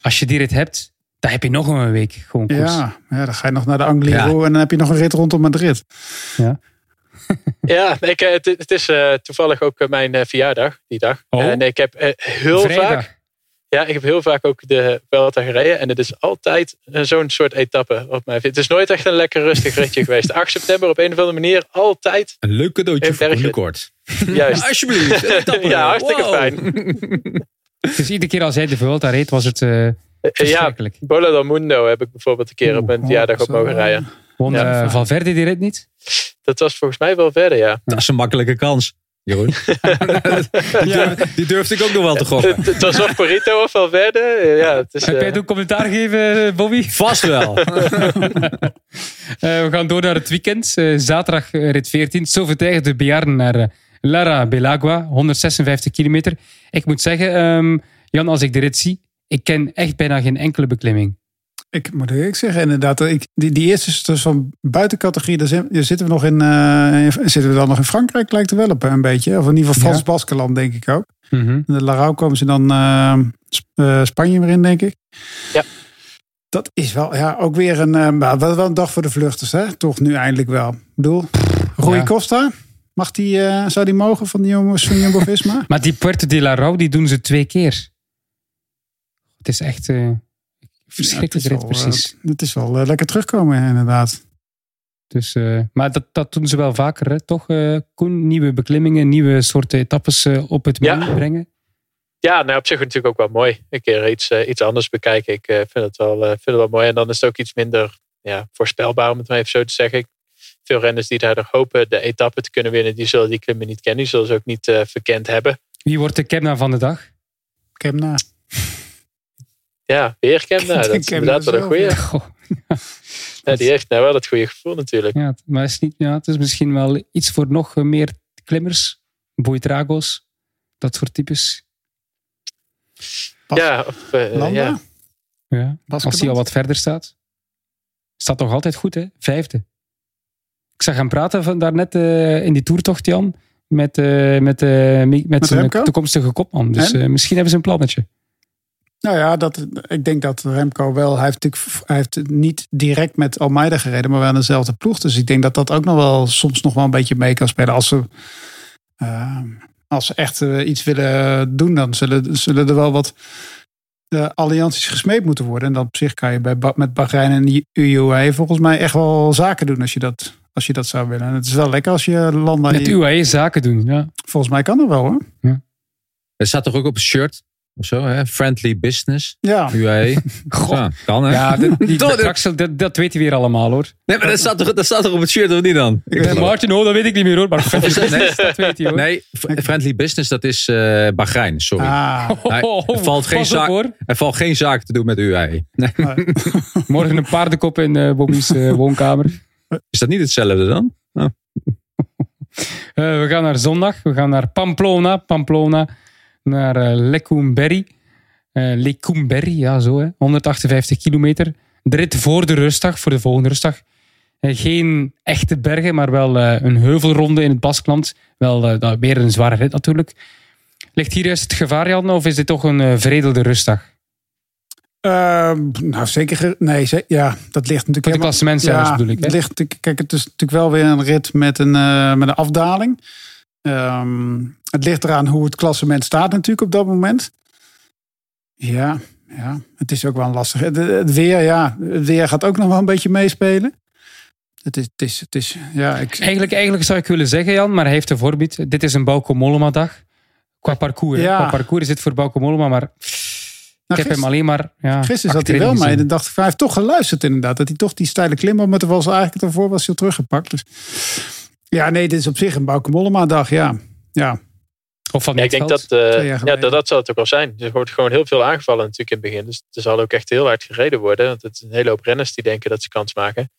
Speaker 5: Als je die rit hebt, dan heb je nog een week gewoon koers.
Speaker 6: ja, ja, dan ga je nog naar de Angliru en dan heb je nog een rit rondom Madrid.
Speaker 8: Ja, ik, eh, het, het is eh, toevallig ook eh, mijn verjaardag die dag.
Speaker 5: Oh.
Speaker 8: En ik heb heel vaak, ja, ik heb heel vaak ook de Vuelta gereden. En het is altijd zo'n soort etappe op mijn Het is nooit echt een lekker rustig ritje geweest. 8 september op een of andere manier altijd.
Speaker 7: Een leuk cadeautje voor de kort.
Speaker 8: Juist.
Speaker 7: Alsjeblieft. etappe.
Speaker 8: ja, hartstikke
Speaker 7: Wow.
Speaker 8: fijn.
Speaker 5: Dus iedere keer als hij de Vuelta reed, was het Eh,
Speaker 8: ja,
Speaker 5: verschrikkelijk.
Speaker 8: Bola del Mundo heb ik bijvoorbeeld een keer op mijn verjaardag op mogen rijden.
Speaker 5: Won
Speaker 8: Ja.
Speaker 5: eh, Valverde die rit niet?
Speaker 8: Dat was volgens mij wel verder, ja.
Speaker 7: Dat is een makkelijke kans. Jeroen. die, durf- die durfde ik ook nog wel te gokken.
Speaker 8: Het, het was of Porito of Valverde. Ja, het is,
Speaker 5: Heb
Speaker 8: eh,
Speaker 5: jij ook commentaar gegeven, eh, Bobby?
Speaker 7: Vast wel.
Speaker 5: Eh, we gaan door naar het weekend. Zaterdag rit 14. Sauveterre de Bearn naar Lara Belagua. 156 kilometer. Ik moet zeggen, ehm, Jan, als ik de rit zie, ik ken echt bijna geen enkele beklimming.
Speaker 6: Ik moet eerlijk zeggen, inderdaad. Ik, die, die eerste is dus van buitencategorie. Daar daar zitten we nog in, in- Zitten we dan nog in Frankrijk, lijkt er wel op een beetje. Of in ieder geval
Speaker 5: Ja.
Speaker 6: Frans Baskeland, denk ik ook.
Speaker 5: Mhm.
Speaker 6: De Larau komen ze dan eh, Sp- eh, Spanje weer in, denk ik.
Speaker 8: Ja.
Speaker 6: Dat is wel, ja, ook weer een, wel, wel een dag voor de vluchters, hè? Toch nu eindelijk wel. Ik bedoel, Rui
Speaker 5: Ja.
Speaker 6: Costa, mag die, zou die mogen van de jongens van Jumbo-Visma?
Speaker 5: Maar die Puerto de la Rau, die doen ze twee keer. Het is echt verschrikkelijk
Speaker 6: Ja,
Speaker 5: rit, precies.
Speaker 6: eh, Het is wel eh, lekker terugkomen, inderdaad.
Speaker 5: Dus, eh, maar dat, dat doen ze wel vaker, hè? toch, eh, Koen? Nieuwe beklimmingen, nieuwe soorten etappes op het
Speaker 8: Ja.
Speaker 5: menu brengen.
Speaker 8: Ja, nou op zich natuurlijk ook wel mooi. Een keer iets, iets anders bekijken. Ik vind, het wel, eh, vind het wel mooi. En dan is het ook iets minder ja, voorspelbaar, om het maar even zo te zeggen. Veel renners die daar nog hopen de etappe te kunnen winnen, die zullen die klimmen niet kennen. Die zullen ze ook niet eh, verkend hebben.
Speaker 5: Wie wordt de Kemna van de dag?
Speaker 6: Kemna.
Speaker 8: Ja, weer Kemna. Dat is inderdaad wel een goeie.
Speaker 6: ja.
Speaker 5: Goh,
Speaker 8: Ja, die heeft nou wel het goede gevoel natuurlijk.
Speaker 5: ja, het- maar het is, niet, ja, het is misschien wel iets voor nog eh, meer klimmers. Boitragos, dat soort types.
Speaker 6: Pas-
Speaker 8: Ja, of, eh,
Speaker 6: Landa?
Speaker 8: ja.
Speaker 5: Ja, als hij al wat verder staat. Staat toch altijd goed, hè? Vijfde. Ik zag hem praten van daarnet eh, in die toertocht, Jan. met, eh, met, eh, met, met zijn
Speaker 6: Remco?
Speaker 5: toekomstige kopman. Dus
Speaker 6: En?
Speaker 5: eh, misschien hebben ze een plannetje.
Speaker 6: Nou ja, dat, ik denk dat Remco wel. Hij heeft natuurlijk hij heeft niet direct met Almeida gereden, maar wel in dezelfde ploeg. Dus ik denk dat dat ook nog wel soms nog wel een beetje mee kan spelen. Als ze, eh, als ze echt eh, iets willen doen, dan zullen, zullen er wel wat eh, allianties gesmeed moeten worden. En dan op zich kan je bij, met Bahrein en UAE volgens mij echt wel zaken doen als je dat, als je dat zou willen. En het is wel lekker als je landen.
Speaker 5: Met UAE zaken doen. Ja.
Speaker 6: Volgens mij kan dat wel hoor.
Speaker 7: Het staat toch ook op het shirt? Of zo, hè? Friendly business.
Speaker 6: Ja,
Speaker 7: UAE.
Speaker 5: Goh.
Speaker 7: Ja, kan hè?
Speaker 5: Ja, dat, die, dat,
Speaker 7: dat-
Speaker 5: Axel, dat, dat weet hij weer allemaal hoor.
Speaker 7: Nee, maar dat staat, toch, dat staat toch op het shirt of niet dan? Ik
Speaker 5: Martin, oh, dat weet ik niet meer hoor. Maar
Speaker 7: Is dat- nee?
Speaker 5: dat weet hij hoor.
Speaker 7: Nee, friendly business, dat is eh Bahrein, sorry.
Speaker 6: ah,
Speaker 7: Nee, er, valt geen zaak,
Speaker 5: hoor.
Speaker 7: er valt geen zaak te doen met UAE. Nee.
Speaker 5: Morgen een paardenkop in eh Bobby's eh, woonkamer.
Speaker 7: Is dat niet hetzelfde dan?
Speaker 5: Eh, we gaan naar zondag. We gaan naar Pamplona. Pamplona. Naar eh Lecumberri. Lecumberri, ja zo hè. 158 kilometer. De rit voor de rustdag, voor de volgende rustdag. Eh, geen echte bergen, maar wel een heuvelronde in het Baskland. Wel weer een zware rit natuurlijk. Ligt hier juist het gevaar, Jan, of is dit toch een veredelde rustdag?
Speaker 6: Ehm, nou, zeker. Nee, ze- ja, dat ligt natuurlijk.
Speaker 5: Voor de
Speaker 6: helemaal-
Speaker 5: klassementsrijders bedoel ik. Hè?
Speaker 6: Het ligt, kijk, het is natuurlijk wel weer een rit met een, met een afdaling. Ehm, het ligt eraan hoe het klassement staat, natuurlijk op dat moment. Ja, ja het is ook wel een lastig. Het, het weer, ja, het weer gaat ook nog wel een beetje meespelen. Het is, het is, het is ja, ik,
Speaker 5: Eigenlijk, eigenlijk zou ik willen zeggen, Jan, maar hij heeft een voorbeeld. Dit is een Bauke Mollema dag. Qua parcours.
Speaker 6: Ja.
Speaker 5: Qua parcours is dit voor Bauke Mollema, maar ik
Speaker 6: nou,
Speaker 5: heb hem alleen maar... Ja,
Speaker 6: gisteren zat hij wel mee. Dan dacht ik, hij heeft toch geluisterd inderdaad. Dat hij toch die steile klim op, maar toen was eigenlijk ervoor was teruggepakt. Dus ja, nee, dit is op zich een Bauke Mollema dag, ja. Ja,
Speaker 5: Of van
Speaker 8: Ja, ik denk dat, eh, ja, dat dat zal het ook wel zijn. Er wordt gewoon heel veel aangevallen natuurlijk in het begin. Dus er zal ook echt heel hard gereden worden. Want het is een hele hoop renners die denken dat ze kans maken.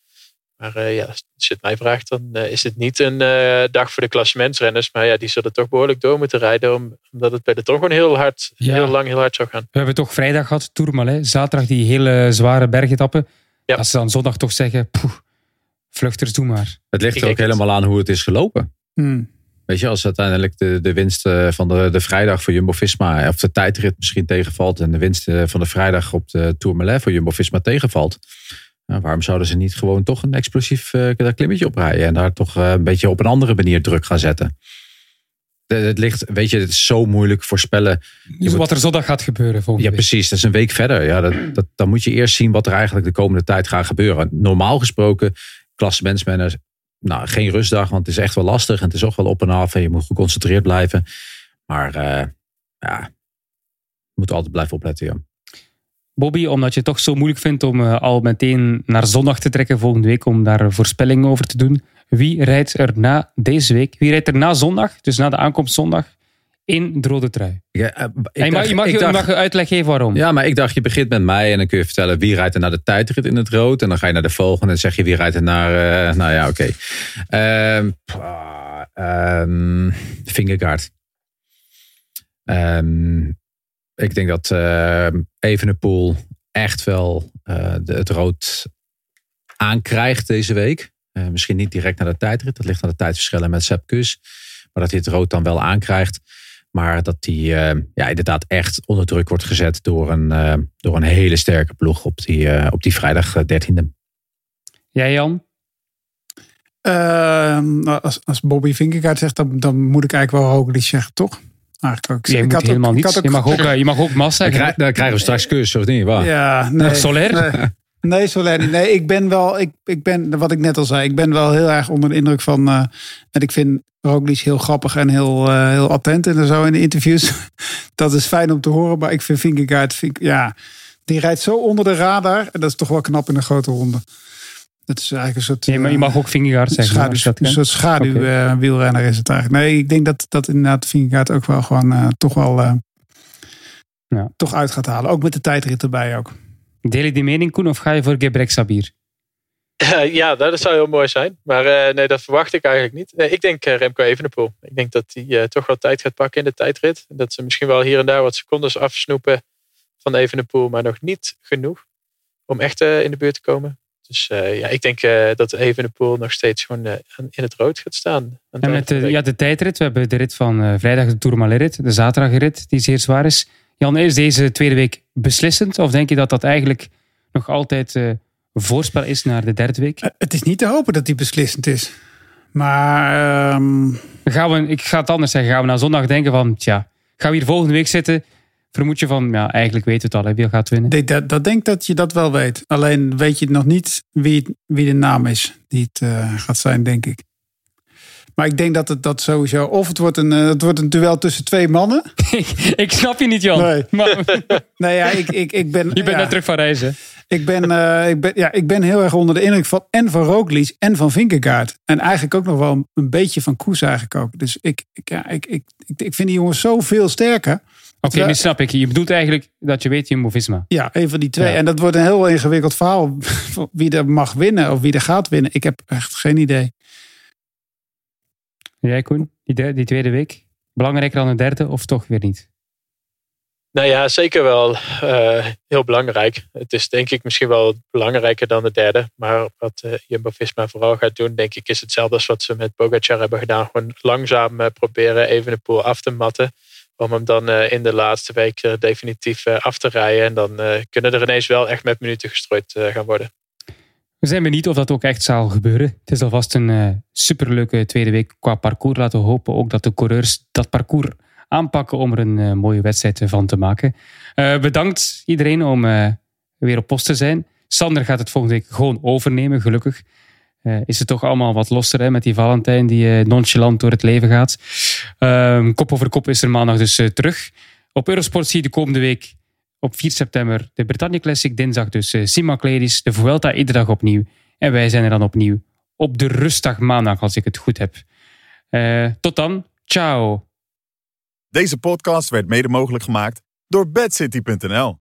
Speaker 8: Maar eh, ja, als je het mij vraagt, dan eh, is het niet een eh, dag voor de klassementsrenners. Maar ja, die zullen toch behoorlijk door moeten rijden. om- Omdat het bij de toch gewoon heel hard,
Speaker 5: Ja.
Speaker 8: heel lang heel hard zou gaan.
Speaker 5: We hebben toch vrijdag gehad, Tourmalet. Zaterdag die hele zware bergetappen.
Speaker 8: Ja.
Speaker 5: Als ze dan zondag toch zeggen, poeh, vluchters, doe maar.
Speaker 7: Het ligt er ook
Speaker 8: het.
Speaker 7: helemaal aan hoe het is gelopen.
Speaker 6: Hm.
Speaker 7: Weet je, als uiteindelijk de, de winst eh, van de, de vrijdag voor Jumbo-Visma... of de tijdrit misschien tegenvalt... en de winst eh, van de vrijdag op de Tourmalet voor Jumbo-Visma tegenvalt... nou, waarom zouden ze niet gewoon toch een explosief eh, dat klimmetje oprijden... en daar toch eh, een beetje op een andere manier druk gaan zetten? De- Het ligt, weet je, het is zo moeilijk voorspellen. Je moet-
Speaker 5: Wat er zondag gaat gebeuren volgende
Speaker 7: Ja,
Speaker 5: week.
Speaker 7: precies. Dat is een week verder. Ja, dat, dat, dan moet je eerst zien wat er eigenlijk de komende tijd gaat gebeuren. Normaal gesproken, klassementsmanners, nou, geen rustdag, want het is echt wel lastig. En het is ook wel op en af en je moet geconcentreerd blijven. Maar eh, ja, je moet altijd blijven opletten, ja.
Speaker 5: Bobby, omdat je het toch zo moeilijk vindt om eh, al meteen naar zondag te trekken volgende week, om daar voorspellingen over te doen. Wie rijdt er na deze week, wie rijdt er na zondag, dus na de aankomst zondag, in de rode trui?
Speaker 7: Ja, eh, ik
Speaker 5: je, mag,
Speaker 7: dacht-
Speaker 5: je, mag,
Speaker 7: ik
Speaker 5: je
Speaker 7: dacht-
Speaker 5: mag je uitleg geven waarom.
Speaker 7: Ja, maar ik dacht, je begint met mij en dan kun je vertellen wie rijdt er naar de tijdrit in het rood. En dan ga je naar de volgende en dan zeg je wie rijdt er naar. eh, nou ja, oké. Ehm pah, ehm, Vingegaard. Ehm, ik denk dat ehm Evenepoel echt wel eh, de, het rood aankrijgt deze week. Misschien niet direct naar de tijdrit. Dat ligt aan de tijdverschillen met Sepp Kuss. Maar dat hij het rood dan wel aankrijgt. Maar dat hij eh, ja, inderdaad echt onder druk wordt gezet door een, eh, door een hele sterke ploeg op die, eh, op die vrijdag eh, 13e.
Speaker 5: Jij Jan?
Speaker 6: Ehm, nou, als, als Bobby Vingegaard zegt, dan, dan moet ik eigenlijk wel Roglic zeggen, toch? Eigenlijk ook.
Speaker 5: Jij
Speaker 6: Ik had
Speaker 5: helemaal niets. Je mag ook, je mag ook Massa
Speaker 7: Dan, krijgen we straks kus, of niet? Waar?
Speaker 6: Ja, nee.
Speaker 5: Soler?
Speaker 6: Nee, nee Soler niet. Nee, ik ben wel, ik, ik ben, wat ik net al zei, ik ben wel heel erg onder de indruk van, eh, en ik vind Roglic heel grappig en heel, eh, heel attent en zo in de interviews. Dat is fijn om te horen, maar ik vind Vingegaard, vind, ja, die rijdt zo onder de radar en dat is toch wel knap in een grote ronde. Dat is eigenlijk een soort...
Speaker 5: Nee, maar je mag ook Vingegaard zeggen.
Speaker 6: Schaduw,
Speaker 5: dat
Speaker 6: een soort schaduw
Speaker 5: Oké.
Speaker 6: eh, wielrenner is het eigenlijk. Nee, ik denk dat, dat inderdaad Vingegaard ook wel gewoon eh, toch wel eh,
Speaker 5: Ja.
Speaker 6: toch uit gaat halen. Ook met de tijdrit erbij ook.
Speaker 5: Deel je die mening, Koen, of ga je voor Gebrek Sabir?
Speaker 8: ja, dat zou heel mooi zijn. Maar eh, nee, dat verwacht ik eigenlijk niet. Nee, ik denk eh, Remco Evenepoel. Ik denk dat hij eh, toch wel tijd gaat pakken in de tijdrit. En dat ze misschien wel hier en daar wat secondes afsnoepen van Evenepoel. Maar nog niet genoeg om echt in de buurt te komen. Dus ja, ik denk dat Evenepoel nog steeds gewoon in het rood gaat staan.
Speaker 5: En met de, ja, de tijdrit, we hebben de rit van vrijdag de Tourmalet de zaterdagrit die zeer zwaar is. Jan, is deze tweede week beslissend? Of denk je dat dat eigenlijk nog altijd voorspel is naar de derde week?
Speaker 6: het is niet te hopen dat die beslissend is. Maar... Um...
Speaker 5: Gaan we, ik ga het anders zeggen. Gaan we na zondag denken van, tja, gaan we hier volgende week zitten vermoed je van, ja, eigenlijk weten we het al, wie gaat winnen?
Speaker 6: Nee, dat, dat denk dat je dat wel weet. Alleen weet je nog niet wie, wie de naam is die het uh, gaat zijn, denk ik. Maar ik denk dat het dat sowieso. Of het wordt een, uh, het wordt een duel tussen twee mannen.
Speaker 5: ik snap je niet, Jan.
Speaker 6: Nee, maar, nee ja, ik, ik, ik ben.
Speaker 5: Je bent
Speaker 6: ja,
Speaker 5: net terug van reizen.
Speaker 6: Ik ben, uh, ik, ben, ja, ik ben heel erg onder de indruk van en van Roglic en van Vinkegaard. En eigenlijk ook nog wel een beetje van Koes eigenlijk ook. Dus ik, ik, ja, ik, ik, ik, ik vind die jongens zoveel sterker.
Speaker 5: Oké, okay, nu snap ik. Je bedoelt eigenlijk dat je weet Jumbo-Visma.
Speaker 6: Ja, een van die twee. En dat wordt een heel ingewikkeld verhaal. Wie er mag winnen of wie er gaat winnen. Ik heb echt geen idee.
Speaker 5: Jij Koen, die, die tweede week? Belangrijker dan de derde of toch weer niet?
Speaker 8: Nou ja, zeker wel uh, heel belangrijk. Het is denk ik misschien wel belangrijker dan de derde. Maar wat uh, Jumbo-Visma vooral gaat doen, denk ik, is hetzelfde als wat ze met Pogacar hebben gedaan. Gewoon langzaam uh, proberen even de pool af te matten om hem dan in de laatste week definitief af te rijden. En dan kunnen er ineens wel echt met minuten gestrooid gaan worden.
Speaker 5: We zijn benieuwd of dat ook echt zal gebeuren. Het is alvast een superleuke tweede week qua parcours. Laten we hopen ook dat de coureurs dat parcours aanpakken om er een mooie wedstrijd van te maken. bedankt iedereen om weer op post te zijn. Sander gaat het volgende week gewoon overnemen, gelukkig. Is het toch allemaal wat losser hè, met die Valentijn die nonchalant door het leven gaat. Uh, kop over kop is er maandag dus terug. Op Eurosport zie je de komende week op 4 september de Bretagne Classic. Dinsdag dus Sima Cledis, de Vuelta iedere dag opnieuw. En wij zijn er dan opnieuw op de rustdag maandag als ik het goed heb. tot dan, ciao.
Speaker 1: Deze podcast werd mede mogelijk gemaakt door bedcity.nl.